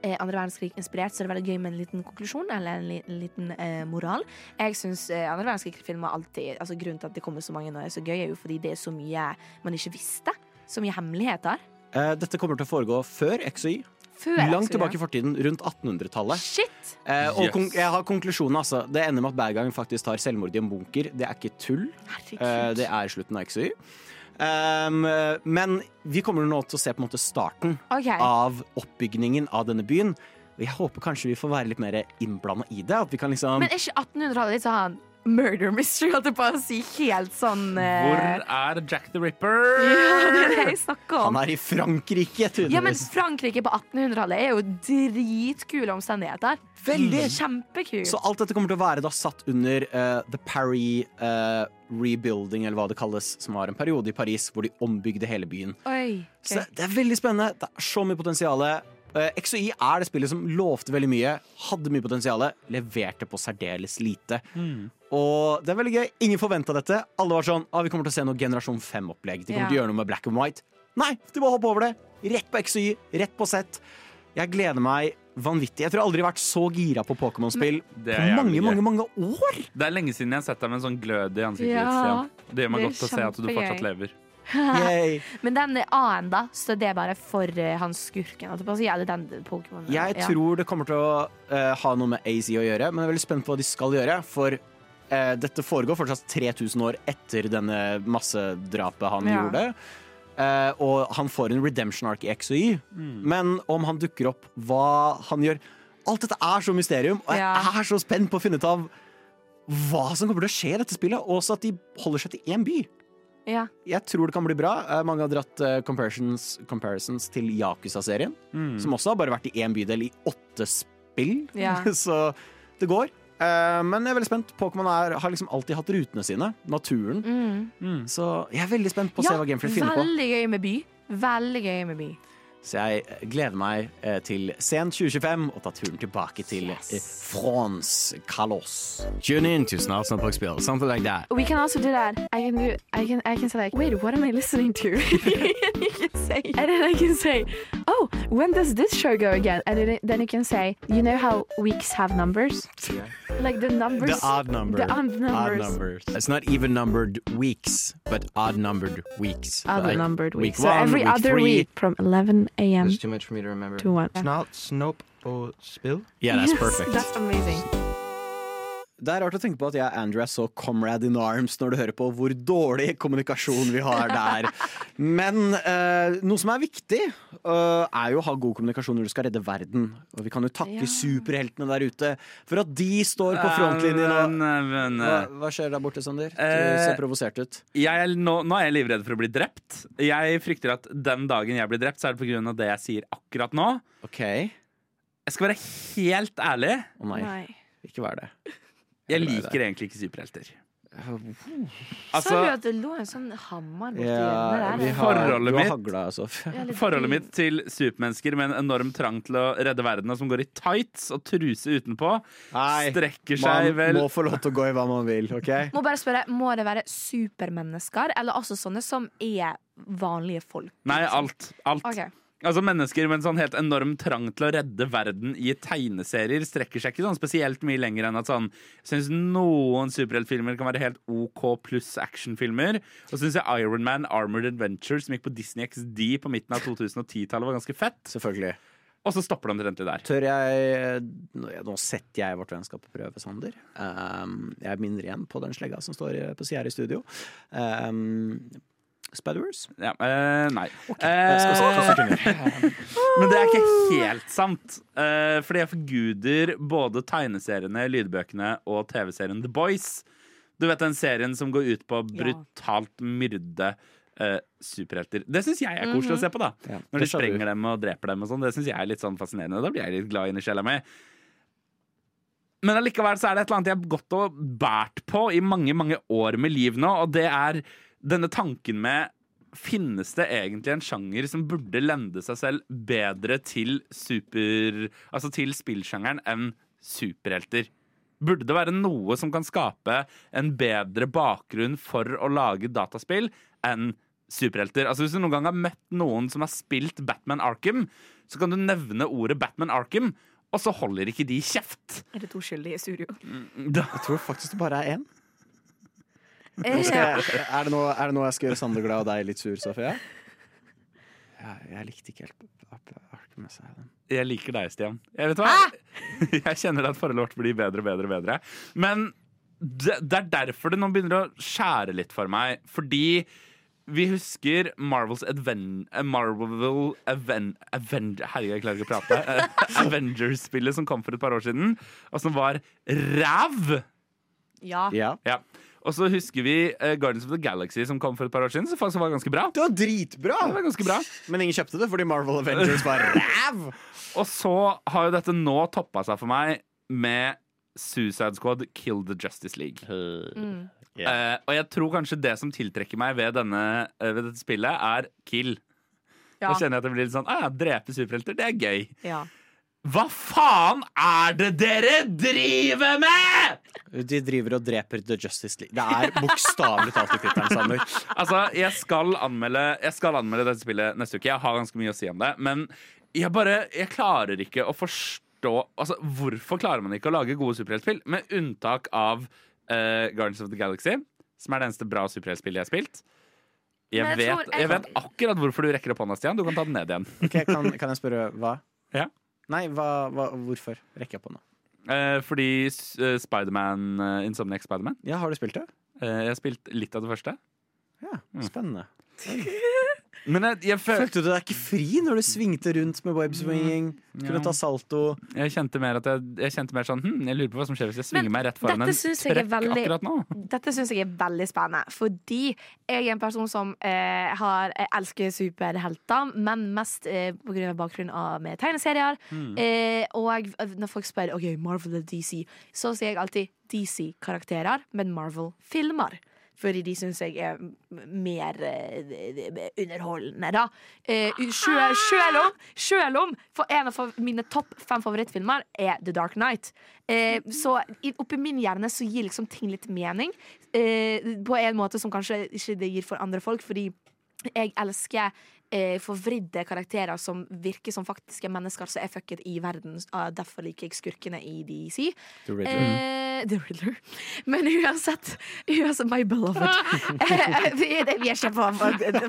eh, andre verdenskrig inspirert, så er det veldig gøy med en liten konklusjon eller en, li, liten eh, moral. Jeg syns eh, andre verdenskrig-filmer alltid altså Grunnen til at det kommer så mange nå, er så gøy, er jo fordi det er så mye man ikke visste. Så mye hemmeligheter. Eh, dette kommer til å foregå før X og Y. Før Langt tilbake i fortiden, rundt 1800-tallet. Shit! Eh, og Yes. kon jeg har konklusjonen, altså. Det ender med at bad guyen faktisk tar selvmord i en bunker. Det er ikke tull. Eh, det er slutten av XY. Um, men vi kommer nå til å se på en måte starten okay. av oppbygningen av denne byen. Og jeg håper kanskje vi får være litt mer innblanda i det. At vi kan liksom Men er ikke 1800-tallet litt sånn murder mystery, holdt jeg på å si? Helt sånn eh, Hvor er Jack the Ripper? Ja, det er det jeg snakker om. Han er i Frankrike, Ja, men. Frankrike på 1800-tallet er jo dritkule omstendigheter. Veldig. Kjempekult. Så alt dette kommer til å være da satt under uh, The Paris uh, Rebuilding, eller hva det kalles, som var en periode i Paris hvor de ombygde hele byen. Oi. Så ok. det er veldig spennende. Det er så mye potensial. Eh, XOI er det spillet som lovte veldig mye, hadde mye potensial, leverte på særdeles lite. Og det er veldig gøy. Ingen forventa dette. Alle var sånn ah, vi kommer til å se noe generasjon 5-opplegg. De kommer Ja. til å gjøre noe med black and white. Nei, de bare hoppe over det. Rett på XOI, rett på sett. Jeg gleder meg vanvittig. Jeg tror jeg aldri har vært så gira på Pokémon-spill på mange, mange, mange år. Det er lenge siden jeg har sett deg med en sånn glød i ansiktet. Ja, Det gjør meg det godt å se at du fortsatt lever. Men den A-en, da? Så det er bare for uh, han skurken? holdt jeg på å si, Eller den Pokémon? Jeg ja. tror det kommer til å uh, ha noe med AZ å gjøre, men jeg er veldig spent på hva de skal gjøre. For uh, dette foregår fortsatt 3000 år etter denne massedrapet han Ja. gjorde. Eh, og han får en redemption arc i X og Y, mm. men om han dukker opp, hva han gjør Alt dette er så mysterium, og jeg Ja. er så spent på å finne ut av hva som kommer til å skje i dette spillet. Og også at de holder seg til én by. Ja. Jeg tror det kan bli bra. Eh, Mange har dratt eh, comparisons, comparisons til Yakuza-serien, som også har bare vært i én bydel i åtte spill. Ja. Så det går. Eh, men jeg er veldig spent. Pokémon er- har liksom alltid hatt rutene sine. Naturen. Mm. Så jeg er veldig spent på å se ja, hva Gamefree finner på. veldig gøy med by. Veldig gøy med by. Så jeg eh, gleder meg eh, til sent 2025 og ta turen tilbake til yes. France Calos. Tune in to Snart Snart spiller. Something like that. We can also do that. I can do. I can. I can say like, wait, what am I listening to? and you can say, and then I can say, oh, when does this show go again? And then, you can say, you know how weeks have numbers, like the numbers. The odd number. The odd numbers. numbers. It's not even numbered weeks, but odd numbered weeks. Odd Like numbered week weeks. so one, every week other three. week from 11 a.m. There's too much for me to remember. to 1. Snart, snopp og spill. Yeah, that's Yes, perfect. That's amazing. Det er rart å tenke på at jeg og Andrew er så comrade in arms når du hører på hvor dårlig kommunikasjon vi har der. Men eh, noe som er viktig, eh, er jo å ha god kommunikasjon når du skal redde verden. Og vi kan jo takke Ja. superheltene der ute for at de står på frontlinjen. Og, men, hva, eh, hva skjer der borte, Sander? Du Eh, ser provosert ut. jeg nå, nå er jeg livredd for å bli drept. Jeg frykter at den dagen jeg blir drept, så er det pga. det jeg sier akkurat nå. OK. Jeg skal være helt ærlig. Å nei, Nei. ikke vær det. Jeg er liker egentlig ikke superhelter. Sa du Altså, at det lå en sånn hammer borti Ja, hjørnet der? Forholdet har mitt- hagla, altså. Forholdet mitt til supermennesker med en enorm trang til å redde verden, og som går i tights og truse utenpå, Nei, strekker seg man vel må få lov til å gå i hva man vil, OK? Må bare spørre, må det være supermennesker, eller altså sånne som er vanlige folk? Nei, alt. alt. Ok. Altså Mennesker med en sånn helt enorm trang til å redde verden i tegneserier strekker seg ikke sånn spesielt mye lenger enn at sånn Jeg syns noen superheltfilmer kan være helt OK pluss actionfilmer. Og så syns jeg Iron Man Armored Adventure, som gikk på Disney XD på midten av 2010-tallet, var ganske fett. Selvfølgelig. Og så stopper det omtrentlig der. Tør jeg nå setter jeg vårt vennskap på prøve, Sander. Um, jeg minner igjen på den slegga som står på sida her i studio. Um, Spider-Wars? Ja, eh, nei. Okay. Eh, men det er ikke helt sant. Eh, fordi jeg forguder både tegneseriene, lydbøkene og TV-serien The Boys. Du vet den serien som går ut på å brutalt myrde eh, superhelter. Det syns jeg er koselig å se på, da. Ja, Når de sprenger dem og dreper dem og sånn. Det syns jeg er litt sånn fascinerende. Da blir jeg litt glad inni sjela mi. Men allikevel så er det et eller annet jeg har gått og båret på i mange, mange år med liv nå, og det er denne tanken med Finnes det egentlig en sjanger som burde lende seg selv bedre til super... Altså til spillsjangeren enn superhelter? Burde det være noe som kan skape en bedre bakgrunn for å lage dataspill enn superhelter? Altså Hvis du noen gang har møtt noen som har spilt Batman Arkham, så kan du nevne ordet Batman Arkham, og så holder ikke de kjeft. Er det to skyldige i studio? Da, Jeg tror faktisk det bare er én. Jeg- Er det noe er det noe jeg skal gjøre Sander glad og deg litt sur, Sofie? Ja, jeg likte ikke helt Arkham Asylum. jeg liker deg, Stian. Jeg vet hva? Jeg kjenner at forholdet vårt blir bedre og bedre bedre. Men det, det er derfor det nå begynner å skjære litt for meg. Fordi vi husker Marvels Adven Marvel Aven Aven Herregud, jeg klarer ikke å prate. Avengers-spillet som kom for et par år siden, og som var ræv! Ja. Ja. Og så husker vi eh, Guardians of the Galaxy som kom for et par år siden, som faktisk var ganske bra. Det var dritbra! Det var ganske bra. Men ingen kjøpte det fordi Marvel Avengers var ræv! Og så har jo dette nå toppa seg for meg med Suicide Squad Kill the Justice League. Mm. Eh, og jeg tror kanskje det som tiltrekker meg ved, denne, uh, ved dette spillet, er kill. Ja. Da kjenner jeg at det blir litt sånn ah, Drepe superhelter, det er gøy. Ja. Hva faen er det dere driver med?! De driver og dreper The Justice League. Det er bokstavelig talt i Kritteren Sander. Altså, jeg skal, anmelde, jeg skal anmelde dette spillet neste uke. Jeg har ganske mye å si om det. Men jeg bare Jeg klarer ikke å forstå Altså, Hvorfor klarer man ikke å lage gode superheltspill? Med unntak av uh, Guardians of the Galaxy, som er det eneste bra superheltspillet jeg har spilt. Jeg, jeg vet, jeg jeg vet akkurat hvorfor du rekker opp hånda, Stian. Du kan ta den ned igjen. Okay, kan, kan jeg spørre hva? Ja. Nei, hva, hva, hvorfor? Rekker jeg på nå? Eh, fordi uh, Spiderman, uh, Insomniac Spiderman Ja, har du spilt det? eh, Jeg har spilt litt av det første. Ja, spennende. Men jeg, jeg, føl- Følte du deg ikke fri når du svingte rundt med webswinging? Kunne ta salto? jeg kjente mer at jeg, jeg kjente mer sånn hm, Jeg lurer på hva som skjer hvis jeg svinger Men meg rett foran en trøkk veldig- akkurat nå. Dette syns jeg er veldig spennende, fordi jeg er en person som eh, har, jeg elsker superhelter, men mest eh, på grunn av bakgrunnen av med tegneserier. Eh, og når folk spør OK, Marvel eller DC, så sier jeg alltid DC-karakterer, men Marvel-filmer. Fordi de syns jeg er mer eh, underholdende, da. Eh, sjø- Sjøl om, selv om for en av mine topp fem favorittfilmer er The Dark Knight. Eh, så i- oppi min hjerne så gir liksom ting litt mening. Eh, på en måte som kanskje ikke det gir for andre folk, fordi jeg elsker eh, forvridde karakterer som virker som faktiske mennesker som er fucket i verden. Ah, derfor liker jeg skurkene i DC. The Eh, The Riddler. Men uansett, uansett My beloved. Eh, vi, det- vi er ikke på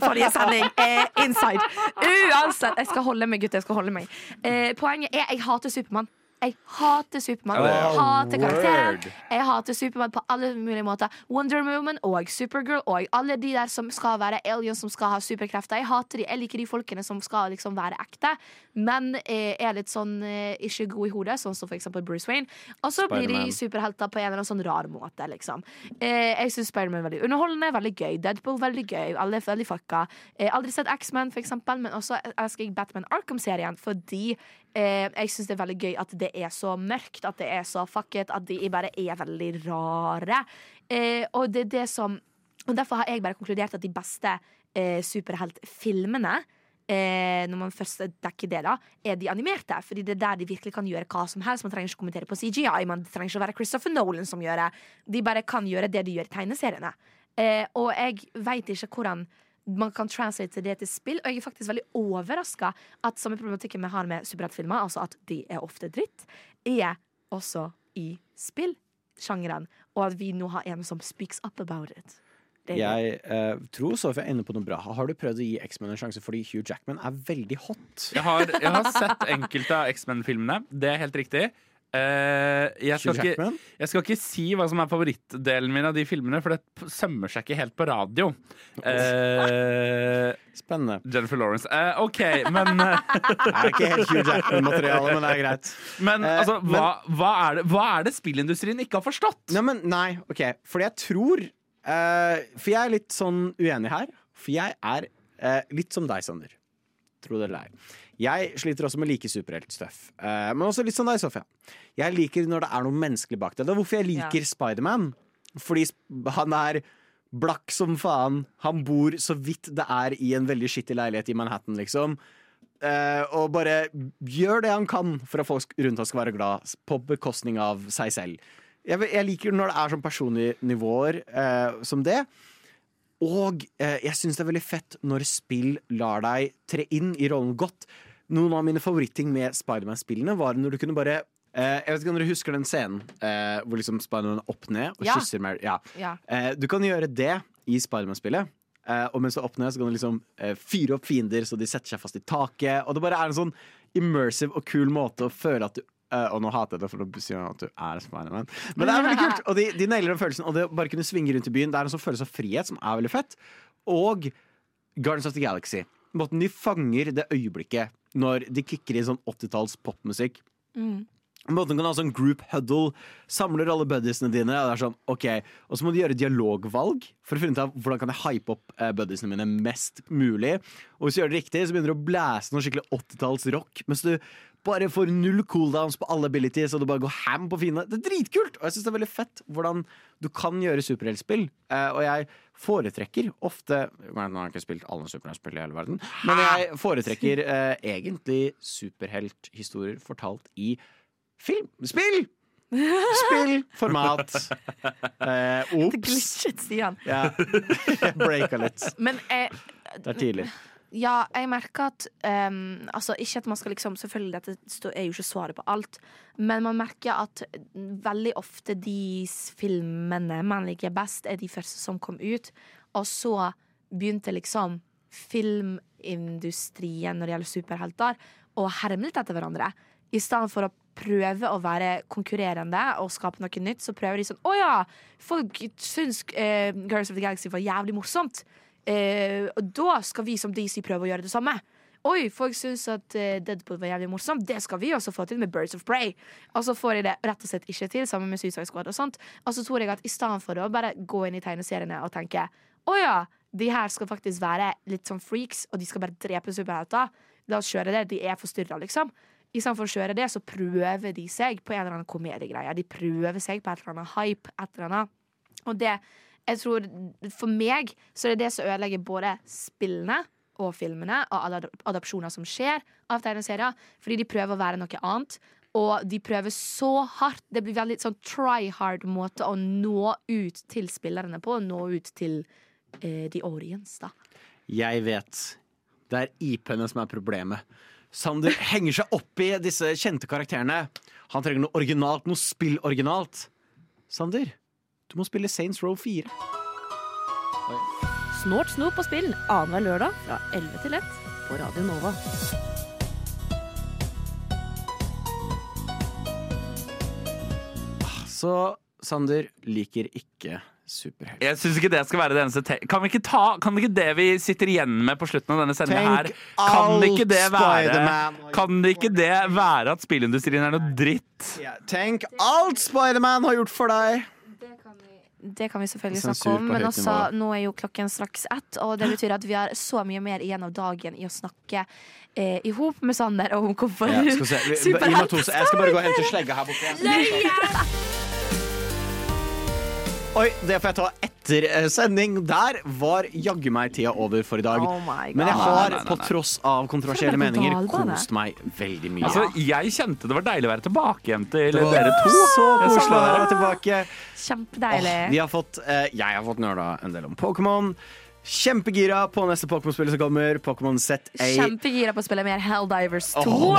forrige sending. Eh, inside. Uansett. Jeg skal holde meg, gutter. Jeg skal holde meg. Eh, poenget er jeg hater Supermann. Jeg hater Supermann. Oh, Jeg hater karakteren. Jeg hater Supermann på alle mulige måter. Wonder Woman og Supergirl og alle de der som skal være aliens, som skal ha superkrefter. Jeg hater de. Jeg liker de folkene som skal liksom være ekte, men eh, er litt sånn eh, ikke god i hodet, sånn som for eksempel Bruce Wayne. Og så blir de superhelter på en eller annen sånn rar måte, liksom. Eh, jeg syns Spiderman er veldig underholdende, veldig gøy. Deadpool veldig gøy. Alle er veldig fucka. Eh, aldri sett X-Man, for eksempel, men også elsker jeg Batman Arkham-serien fordi jeg syns det er veldig gøy at det er så mørkt, at det er så fucket, at de bare er veldig rare. Eh, og det er det som Og derfor har jeg bare konkludert at de beste eh, superheltfilmene Eh, når man først dekker det, da er de animerte. Fordi det er der de virkelig kan gjøre hva som helst. Man trenger ikke kommentere på CGI. Man trenger ikke å være Christopher Nolan som gjør det. De bare kan gjøre det de gjør i tegneseriene. Eh, og jeg veit ikke hvordan man kan translate det til spill. Og jeg er faktisk veldig overraska at samme problematikken vi har med superheltfilmer, altså at de er ofte dritt, er også i spillsjangeren. Og at vi nå har en som speaks up about it. Det. Jeg eh, tror Sofie er inne på noe bra. Har du prøvd å gi X-Men en sjanse fordi Hugh Jackman er veldig hot? Jeg har, jeg har sett enkelte av X-Men-filmene. Det er helt riktig. Eh, jeg, skal ikke, jeg skal ikke si hva som er favorittdelen min av de filmene, for det sømmer seg ikke helt på radio. Eh, Spennende. Jennifer Lawrence. Eh, OK, men, eh, Det er ikke helt Hugh Jackman-materiale, men det er greit. men Eh, altså, men- hva, hva, er det, hva er det spillindustrien ikke har forstått? Nei, men nei, ok Fordi jeg tror eh, For jeg er litt sånn uenig her For jeg er eh, litt som deg, Sander Tro det eller ei Jeg sliter også med like superheltstøff Uh, Men også litt sånn deg, Sofia. Jeg liker når det er noe menneskelig bak det. Det er hvorfor jeg liker Spiderman. Fordi han er blakk som faen. Han bor så vidt det er i en veldig skittig leilighet i Manhattan, liksom. Uh, og bare gjør det han kan for at folk rundt ham skal være glad, på bekostning av seg selv. Jeg, jeg liker når det er sånn personlige nivåer uh, som det. Og eh, jeg syns det er veldig fett når spill lar deg tre inn i rollen godt. Noen av mine favoritting med Spiderman-spillene var når du kunne bare eh, Jeg vet ikke om dere husker den scenen eh, hvor liksom Spiderman er opp ned og Ja. kysser Mary. Ja. Ja. Eh, du kan gjøre det i Spiderman-spillet. Eh, og mens du er opp ned, så kan du liksom eh, fyre opp fiender så de setter seg fast i taket. Og det bare er en sånn immersive og kul måte å føle at du eh, Og nå hater jeg det, for da sier han at du er Spiderman. Men det er veldig kult! Og de, de nailer den følelsen. Og det å bare kunne svinge rundt i byen, det er en sånn følelse av frihet som er veldig fett. Og Guardians of the Galaxy. Måten de fanger det øyeblikket når de kicker i sånn 80-talls popmusikk. Mm. Måten kan ha sånn group huddle, samler alle buddiesene dine, og det er sånn, ok, og så må du gjøre dialogvalg for å finne ut av hvordan kan jeg hype opp eh, buddiesene mine mest mulig. Og hvis du gjør det riktig, så begynner du å blæse noe skikkelig 80-talls rock, mens du bare får null cooldowns på alle abilities, og du bare går ham på fine Det er dritkult! Og jeg syns det er veldig fett hvordan du kan gjøre superheltspill. Eh, og jeg foretrekker ofte Nå har jeg ikke spilt alle superheltspill i hele verden, men jeg foretrekker eh, egentlig superhelthistorier fortalt i film. Spill! Spill! Format. Eh, Det Ops. sier Stian. Ja. Jeg breaka litt. Men eh, Det er tidlig. ja, jeg merker at um, Altså, ikke at man skal liksom Selvfølgelig, dette er jo ikke svaret på alt, men man merker at veldig ofte de filmene man liker best, er de første som kom ut, og så begynte liksom filmindustrien når det gjelder superhelter, å herme litt etter hverandre. I stedet for å prøve å være konkurrerende og skape noe nytt, så prøver de sånn Å ja, folk syns eh, Girls of the Galaxy var jævlig morsomt. Eh, og da skal vi som DC prøve å gjøre det samme. Oi, folk syns at eh, Deadpool var jævlig morsomt. Det skal vi også få til med Birds of Prey. Og så får de det rett og slett ikke til, sammen med Suicide Squad og sånt. Og så tror jeg at i stedet for å bare gå inn i tegneseriene og tenke å ja, de her skal faktisk være litt sånn freaks, og de skal bare drepe superhelter, la oss kjøre det. De er forstyrra, liksom. I stedet for å kjøre det, så prøver de seg på en eller annen komediegreie. De prøver seg på et eller annet hype, et eller annet. Og det, jeg tror, for meg så er det det som ødelegger både spillene og filmene og alle ad- adopsjoner som skjer av tegneserier, fordi de prøver å være noe annet. Og de prøver så hardt. Det blir veldig sånn try hard måte å nå ut til spillerne på. Nå ut til eh, the audience, da. Jeg vet. Det er IP-ene som er problemet. Sander henger seg opp i disse kjente karakterene. Han trenger noe originalt, noe spill-originalt. Sander, du må spille Saints Row 4. Snort, snop på spill annenhver lørdag fra 11 til 1 på Radio Nova. Så Sander liker ikke superhelt. Jeg syns ikke det skal være det eneste te kan, vi ikke ta, kan ikke det vi sitter igjen med på slutten av denne sendinga her Kan ikke det være Kan ikke det være at spillindustrien er noe dritt? Tenk alt Spiderman har gjort for deg! Det kan vi selvfølgelig snakke om, men også, nå er jo klokken straks ett, og det betyr at vi har så mye mer igjen av dagen i å snakke eh, i hop med Sander og om hvorfor Ja, skal vi se. Vi- to, jeg skal bare gå og hente slegga her borte. Oi, det får jeg ta etter eh, sending. Der var jaggu meg tida over for i dag. Oh. Men jeg Nei, har, nei, nei, på tross av kontroversielle meninger, kost meg veldig mye. Altså, jeg kjente det var deilig å være tilbake igjen til dere to. Så koselig å være tilbake. Kjempedeilig. Oh, vi har fått, eh, jeg har fått nøla en del om Pokémon. Kjempegira på neste Pokémon-spill som kommer. Pokémon ZA. Kjempegira på å spille mer Helldivers 2. Oh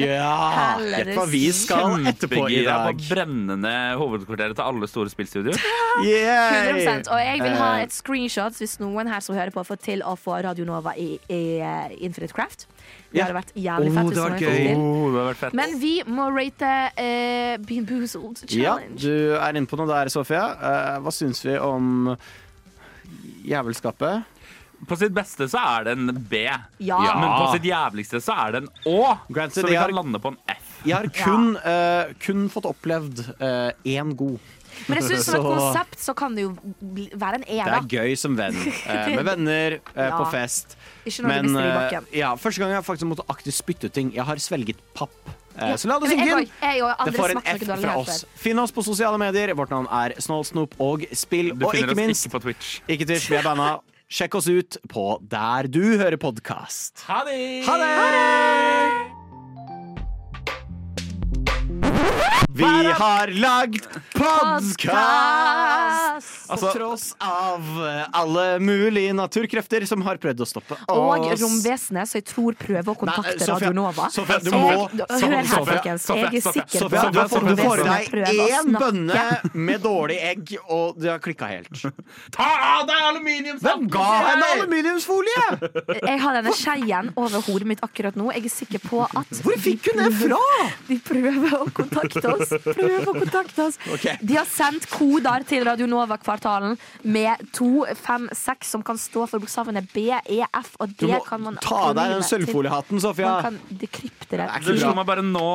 ja! Gjett hva vi skal etterpå i Kjempegira på brennende hovedkvarteret til alle store spillstudioer. Yeah. 100%. Og jeg vil ha Eh, et screenshot hvis noen her som hører på, får til å få Radio Nova i, i eh, Infinite Craft. Det hadde vært jævlig Oh, fett. det var gøy. Oh, det fett. Men vi må rate uh, Bean Boozled Ja, du er inne på noe der, Sofia. Uh, hva syns vi om jævelskapet? På sitt beste så er det en B. Ja. Men på sitt jævligste så er det en Å. Granted, så vi jeg kan lande på en F. Jeg har kun, eh, kun fått opplevd én god. Men jeg synes som et Så- konsept så kan det jo bli, være en E, Det er gøy som venn. eh, med venner eh, Ja. på fest. Ikke når Men du mister i eh, bakken. ja, første gang jeg faktisk måtte aktivt spytte ut ting. Jeg har svelget papp. Eh, Ja. Så la det synke inn. Det får en F fra oss. Finn oss på sosiale medier. Vårt navn er Snålsnop og Spill. Du Og ikke minst, ikke på Twitch. ikke Twitch, vi er banna. Sjekk oss ut på der du hører podkast. Ha det! Ha det! Vi har lagd podkast! På Altså- tross av eh, alle mulige naturkrefter som har prøvd å stoppe oss. Og romvesenet, så jeg tror prøver å kontakte Nei, Sofia, Radio Nova. Sofia, du må- Hør her, folkens. Jeg er sikker på at du får i deg én bønne med dårlig egg, og det har klikka helt. Ta av deg aluminiumsfolie! Hvem ga henne aluminiumsfolie?! Jeg har denne skeien over hodet mitt akkurat nå. Jeg er sikker på at Hvor fikk hun det fra?! de prøver å kontakte oss. Prøver å kontakte oss. Okay. De har sendt koder til Radio Nova-kvartalen med 256, som kan stå for bokstavene B, E, F, og Du det må kan man ta av deg den sølvfoliehatten, Sofia. Man kan dekrypte det. slo meg bare nå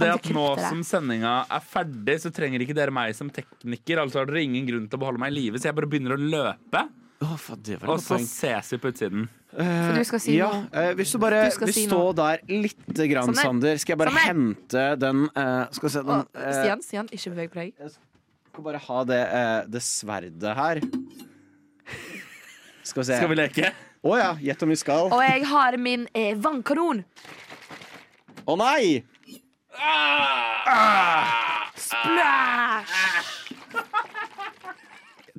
det at nå det. som sendinga er ferdig, så trenger ikke dere meg som tekniker. Altså har dere ingen grunn til å beholde meg i live, så jeg bare begynner å løpe. Å, for det var Og så poeng. ses vi på utsiden. For du skal si ja, noe. eh, hvis du bare Du vil si stå noe. der lite grann, Sånn. Sander, skal jeg bare Sånn hente den uh, Skal vi se den eh, Stian, Stian, ikke beveg på deg. Skal bare ha det, uh, det sverdet her. Skal vi se. Skal vi leke? Å ja, gjett om vi skal. Og jeg har min eh, vannkanon. Å nei! Splash!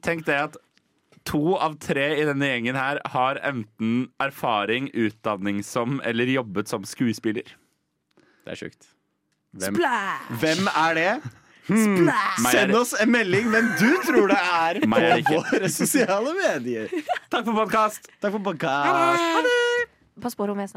Tenk det at to av tre i denne gjengen her har enten erfaring, utdanning som eller jobbet som skuespiller. Det er sjukt. Hvem, Splash! hvem er det? Splash! Er Send oss en melding hvem du tror det er det på våre sosiale medier. Takk for podkast! Takk for podcast. Pass på rommet snart.